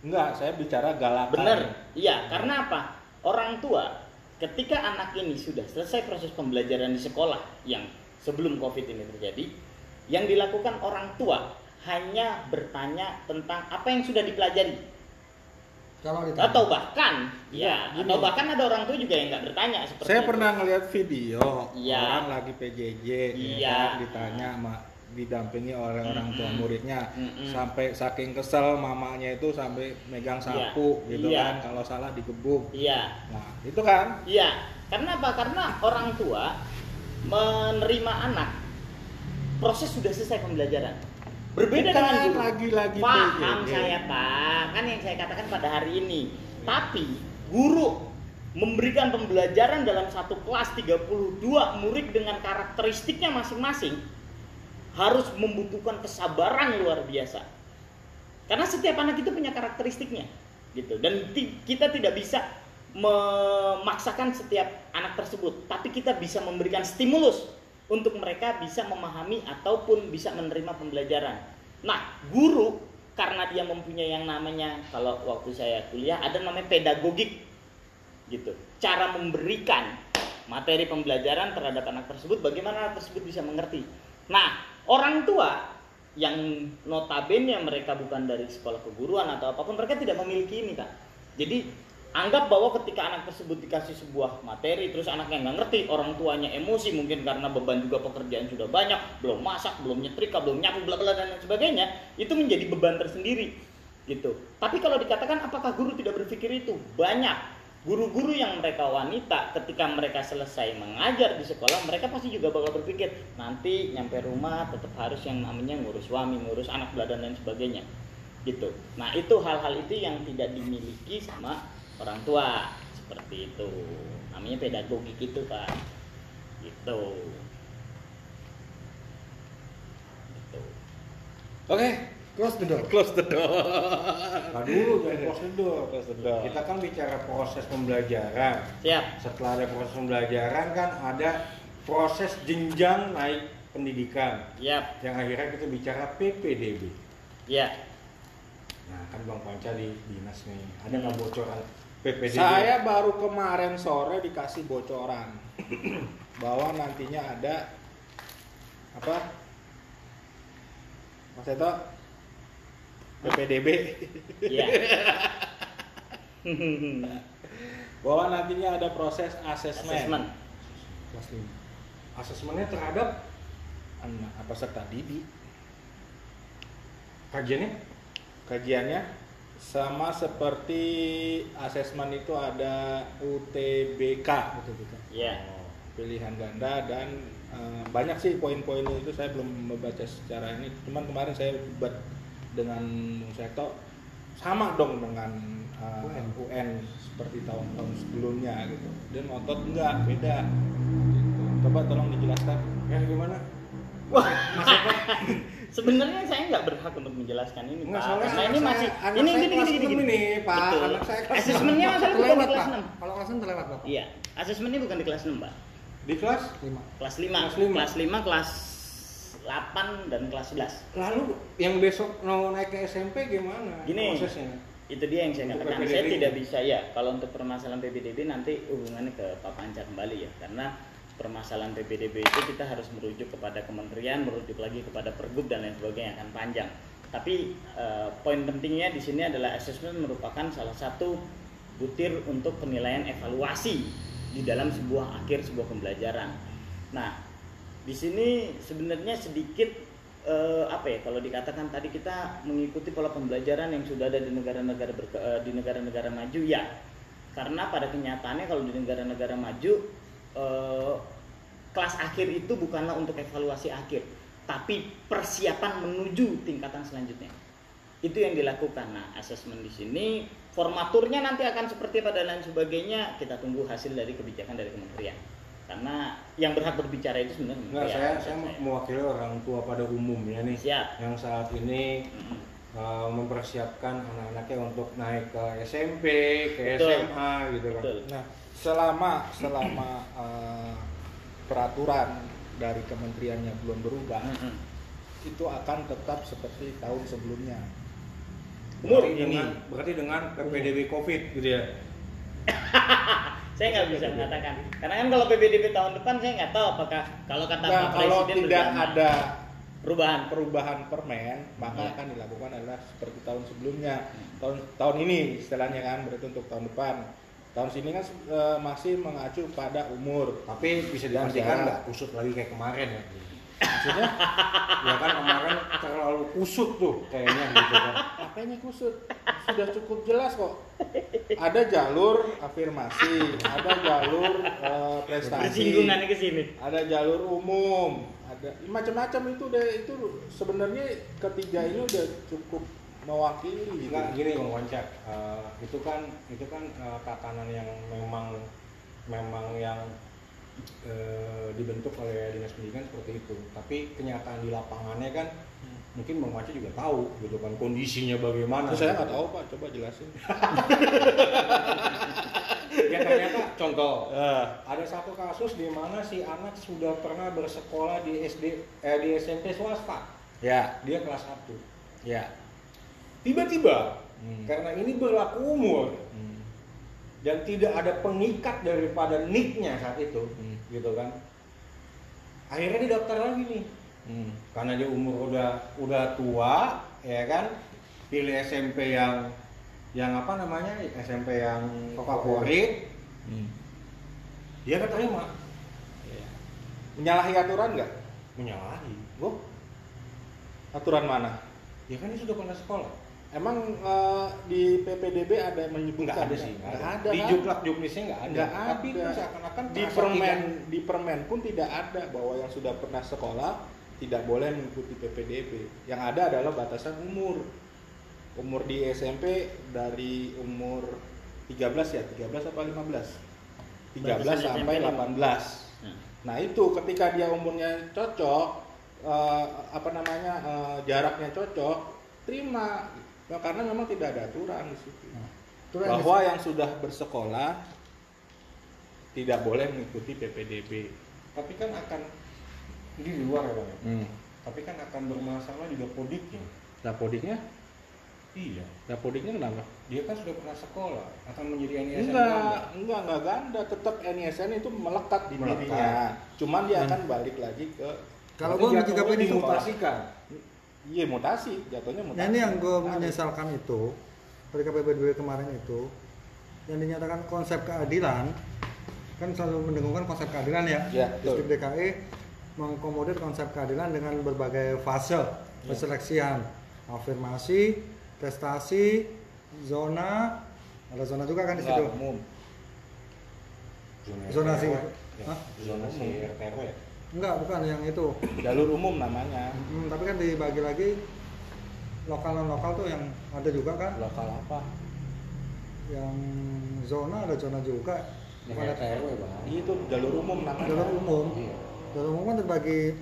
Enggak, saya bicara galakan. Benar. Iya, karena apa? Orang tua ketika anak ini sudah selesai proses pembelajaran di sekolah yang sebelum Covid ini terjadi, yang dilakukan orang tua hanya bertanya tentang apa yang sudah dipelajari Kalau ditanya, atau bahkan ya gini. atau bahkan ada orang tua juga yang nggak bertanya seperti Saya itu. pernah ngeliat video Iya. orang lagi PJJ, ya Iya. kan, ditanya sama didampingi oleh orang tua muridnya Mm-mm. sampai saking kesel mamanya itu sampai megang sapu Iya. gitu Iya. kan kalau salah digebuk Iya, nah itu kan iya. Karena apa? Karena orang tua menerima anak proses sudah selesai pembelajaran. Berbeda Bukan, dengan guru. lagi-lagi Paham PJJ. saya pak, kan yang saya katakan pada hari ini. Tapi guru memberikan pembelajaran dalam satu kelas 32 murid dengan karakteristiknya masing-masing harus membutuhkan kesabaran luar biasa. Karena setiap anak itu punya karakteristiknya gitu dan kita tidak bisa memaksakan setiap anak tersebut, tapi kita bisa memberikan stimulus untuk mereka bisa memahami ataupun bisa menerima pembelajaran. Nah, guru karena dia mempunyai yang namanya kalau waktu saya kuliah ada namanya pedagogik gitu. Cara memberikan materi pembelajaran terhadap anak tersebut bagaimana anak tersebut bisa mengerti. Nah, orang tua yang notabene mereka bukan dari sekolah keguruan atau apa pun mereka tidak memiliki ini kak. Jadi anggap bahwa ketika anak tersebut dikasih sebuah materi terus anaknya nggak ngerti orang tuanya emosi mungkin karena beban juga pekerjaan sudah banyak belum masak belum nyetrika belum nyapu bla bla dan lain sebagainya itu menjadi beban tersendiri gitu. Tapi kalau dikatakan apakah guru tidak berpikir itu? Banyak guru-guru yang mereka wanita ketika mereka selesai mengajar di sekolah mereka pasti juga bakal berpikir nanti nyampe rumah tetap harus yang namanya ngurus suami ngurus anak bla dan lain sebagainya. Gitu. Nah itu hal-hal itu yang tidak dimiliki sama orang tua. Seperti itu. Namanya pedagogik itu pak. Gitu. Gitu. Oke, Close the door. close the door. Nah dulu jangan close the door. Close the door. Kita kan bicara proses pembelajaran. siap Setelah ada proses pembelajaran kan ada proses jenjang naik pendidikan. siap Yang akhirnya kita bicara PPDB. ya Nah kan Bang Panca di dinas nih. Ada nggak bocoran PPDB? Saya baru kemarin sore dikasih bocoran <clears throat> bahwa nantinya ada apa? Mas Eto PPDB ya <laughs> bahwa nantinya ada proses asesmen asesmen Kelas asesmennya terhadap anak peserta didik. Kajiannya? Kajiannya sama seperti asesmen itu ada UTBK Betul betul. ya pilihan ganda dan eh, banyak sih poin-poinnya itu. Saya belum membaca secara ini. Cuman kemarin saya debat dengan Bung Seto sama dong dengan eh, UN. UN seperti tahun-tahun sebelumnya gitu dan otot enggak beda gitu. coba tolong dijelaskan ya gimana? <laughs> sebenarnya saya nggak berhak untuk menjelaskan ini Enggak pak karena ini masih ini gini gini gini, enam gini. ini, Pak. Betul. Anak saya kelas asesmennya masalah bukan di kelas. 6 Kalau kelas enam terlewat pak. iya asesmennya bukan di kelas 6 pak Di kelas? Lima. kelas 5 Kelas lima. kelas 5 kelas 8 dan kelas 11 Lalu yang besok mau naik ke SMP gimana Gini. prosesnya? itu dia yang saya Untuk katakan PPDB. saya tidak bisa ya kalau untuk permasalahan PPDB nanti hubungannya ke Pak Panca kembali ya karena permasalahan PPDB itu kita harus merujuk kepada kementerian merujuk lagi kepada pergub dan lain sebagainya akan panjang tapi eh, poin pentingnya di sini adalah assessment merupakan salah satu butir untuk penilaian evaluasi di dalam sebuah akhir sebuah pembelajaran nah di sini sebenarnya sedikit eh, apa ya kalau dikatakan tadi kita mengikuti pola pembelajaran yang sudah ada di negara-negara eh, di negara-negara maju ya. Karena pada kenyataannya kalau di negara-negara maju eh, kelas akhir itu bukanlah untuk evaluasi akhir tapi persiapan menuju tingkatan selanjutnya. Itu yang dilakukan. Nah asesmen di sini formaturnya nanti akan seperti apa dan sebagainya kita tunggu hasil dari kebijakan dari kementerian karena yang berhak berbicara itu sebenarnya Enggak, kementerian, saya saya saya. mewakili orang tua pada umumnya nih. Siap. Yang saat ini Mm-mm. uh, mempersiapkan anak-anaknya untuk naik ke SMP, ke Betul. SMA gitu kan. Betul. Nah, selama selama eh, peraturan dari kementeriannya belum berubah, Mm-mm. itu akan tetap seperti tahun sebelumnya. Umur Berarti ini. dengan berarti dengan PPDB Covid gitu ya. <laughs> saya nggak bisa mengatakan karena kan kalau PBDB tahun depan saya nggak tahu apakah kalau kata Nah, Pak kalau Presiden tidak ada perubahan perubahan permen, maka Iya. akan dilakukan adalah seperti tahun sebelumnya. Tahun tahun ini istilahnya kan berarti untuk tahun depan. Tahun sini kan eh, masih mengacu pada umur. Tapi bisa dipastikan nggak kusut lagi kayak kemarin ya. Maksudnya ya kan kemarin terlalu kusut tuh kayaknya gitu kan. apanya kusut? Sudah cukup jelas kok. Ada jalur afirmasi, ada jalur eh, prestasi. bersinggungannya ke sini ada jalur umum ada macam-macam itu udah itu sebenarnya ketiga ini udah cukup mewakili gitu. Enggak gini Bang Wancak, Eh, itu kan itu kan eh, tatanan yang memang memang yang eh, dibentuk oleh dinas pendidikan seperti itu. Tapi kenyataan di lapangannya kan mungkin Bang juga tahu gitu kan kondisinya bagaimana. Terus saya nggak tahu pak, coba jelasin. <laughs> Ya ternyata contoh Eh, ada satu kasus di mana si anak sudah pernah bersekolah di SD eh, di SMP swasta. ya, Dia kelas 1. ya. Tiba-tiba Hmm. karena ini berlaku umur Hmm. dan tidak ada pengikat daripada nicknya saat itu Hmm. Gitu kan akhirnya dia daftar lagi nih Hmm. karena dia umur udah udah tua ya kan pilih SMP yang yang apa namanya SMP yang favorit Hmm. dia keterima Ya. Menyalahi aturan nggak? menyalahi Oh, aturan mana? ya kan dia sudah pernah sekolah Emang eh, di PPDB ada yang menyebutkan? nggak ada sih Nggak nggak ada. di kan? juklak juknisnya nggak ada Nggak tapi itu ada. seakan-akan di permen tidak- di permen pun tidak ada bahwa yang sudah pernah sekolah tidak boleh mengikuti PPDB. Yang ada adalah batasan umur. Umur di SMP dari umur 13 ya, 13 apa 15? 13 Batasan sampai SMP 18. Nah, Nah, itu ketika dia umurnya cocok eh, apa namanya eh, jaraknya cocok, terima. Nah, karena memang tidak ada aturan di situ. Aturan di Bahwa yang sudah bersekolah tidak boleh mengikuti PPDB. tapi kan akan ini di luar ya bang ya? Hmm. tapi kan akan bermasalah juga podiknya Dapodiknya? iya Dapodiknya kenapa? dia kan sudah pernah sekolah akan menjadi NISN Enggak, ganda. enggak, enggak ganda. Tetap NISN itu melekat di Melekat. dirinya. Cuman dia Hmm. akan balik lagi ke Kalau gue menyikapi ini dimutasikan iya mutasi, jatuhnya mutasi. Nah ini yang gue menyesalkan itu ketika PPDB kemarin itu yang dinyatakan konsep keadilan kan selalu mendengungkan konsep keadilan ya. Ya. Distrik DKI mengkomodir konsep keadilan dengan berbagai fase perseleksian, afirmasi, prestasi, zona, ada zona juga kan di situ. Zonasi. Ya, Hah? zonasi RTW Enggak, bukan yang itu. Jalur umum namanya. Hmm, tapi kan dibagi lagi lokal non lokal tuh yang ada juga kan. Lokal apa? yang zona ada zona juga yang ada- RTW bang Itu jalur umum namanya. jalur umum Iya. jalur umum kan terbagi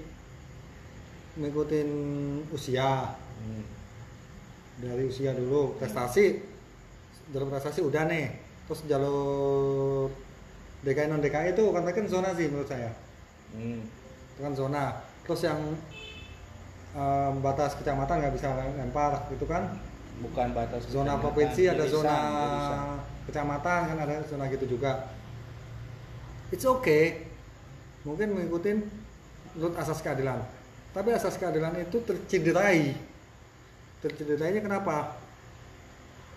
ngikutin usia Hmm. dari usia dulu prestasi jalur prestasi udah nih terus jalur DKI non DKI itu kan kan zona sih menurut saya Hmm. Itu kan zona. Terus yang eh, batas kecamatan nggak bisa lempar gitu kan? Bukan batas zona provinsi ada irisan, zona irisan. kecamatan kan ada zona gitu juga. It's okay. Mungkin mengikuti menurut asas keadilan. Tapi asas keadilan itu tercederai. Tercederainya kenapa?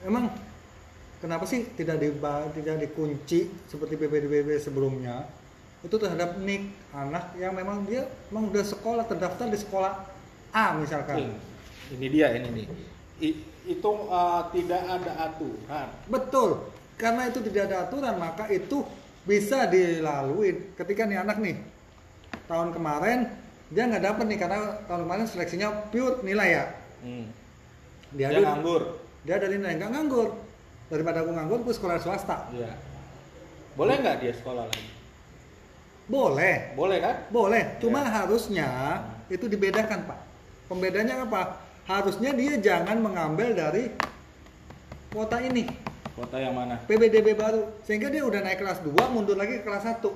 Emang kenapa sih tidak diba, tidak dikunci seperti PPDB sebelumnya itu terhadap nik anak yang memang dia memang udah sekolah terdaftar di sekolah A misalkan Ini, ini dia ini nih. I- itu uh, tidak ada aturan. Betul. Karena itu tidak ada aturan, maka itu bisa dilalui. Ketika nih anak nih tahun kemarin dia nggak dapet nih karena tahun kemarin seleksinya pure nilai ya. Hmm. Dia, Dia ada- nganggur. Dia dari nilai nggak nganggur. Daripada aku nganggur, aku sekolah swasta. Iya. Boleh nggak dia sekolah lagi? Boleh, Boleh kan? boleh. Cuma Ya. harusnya itu dibedakan pak. Pembedanya apa? Harusnya dia jangan mengambil dari kuota ini. Kota yang mana? PBDB baru sehingga dia udah naik kelas 2 mundur lagi ke kelas 1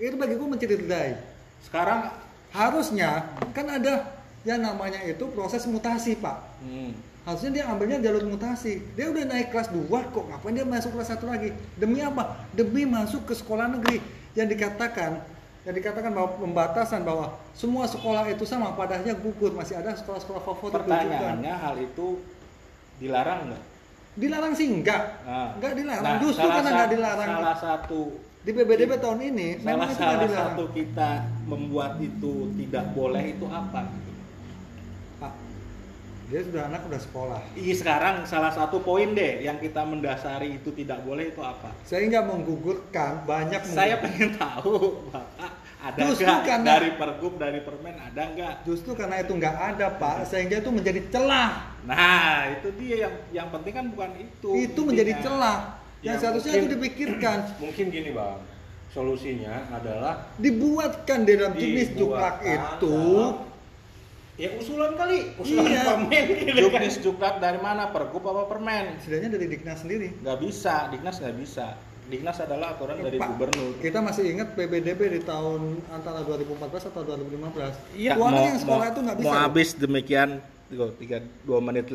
itu bagi gue mencederai Sekarang harusnya kan ada yang namanya itu proses mutasi pak hmm, harusnya dia ambilnya jalur mutasi dia udah naik kelas 2 kok ngapain dia masuk kelas 1 lagi demi apa demi masuk ke sekolah negeri yang dikatakan yang dikatakan bahwa pembatasan bahwa semua sekolah itu sama padahal gugur. Masih ada sekolah-sekolah favorit pertanyaannya hal itu dilarang nggak? dilarang sih enggak Nah, enggak dilarang. Nah, justru karena enggak dilarang. Salah satu di PBDB tahun ini memang salah itu nggak salah dilarang. satu kita membuat itu tidak boleh itu apa? Pak, dia sudah anak udah sekolah. Iya sekarang salah satu poin deh yang kita mendasari itu tidak boleh itu apa? Saya nggak menggugurkan banyak. Saya menggugurkan. pengen tahu Bapak ada Justru nggak karena- dari pergub dari permen ada nggak Justru karena itu nggak ada pak, sehingga itu menjadi celah. nah itu dia yang yang penting kan bukan itu Itu menjadi intinya. celah. Yang Ya, seharusnya mungkin- itu dipikirkan, <clears throat> Mungkin gini bang, solusinya adalah dibuatkan di dalam jenis juklak dibuatkan itu. dalam- ya usulan kali, usulan Iya. permen gitu kan. juknis juklat dari mana pergub apa permen Setidaknya dari Diknas sendiri. nggak bisa Diknas nggak bisa Diknas adalah aturan dari Pak, gubernur Kita masih ingat PBDB di tahun antara 2014 atau 2015. Iya, Tuh anak mau, yang sekolah mau- itu nggak bisa. mau habis demikian tiga, tiga dua menit lagi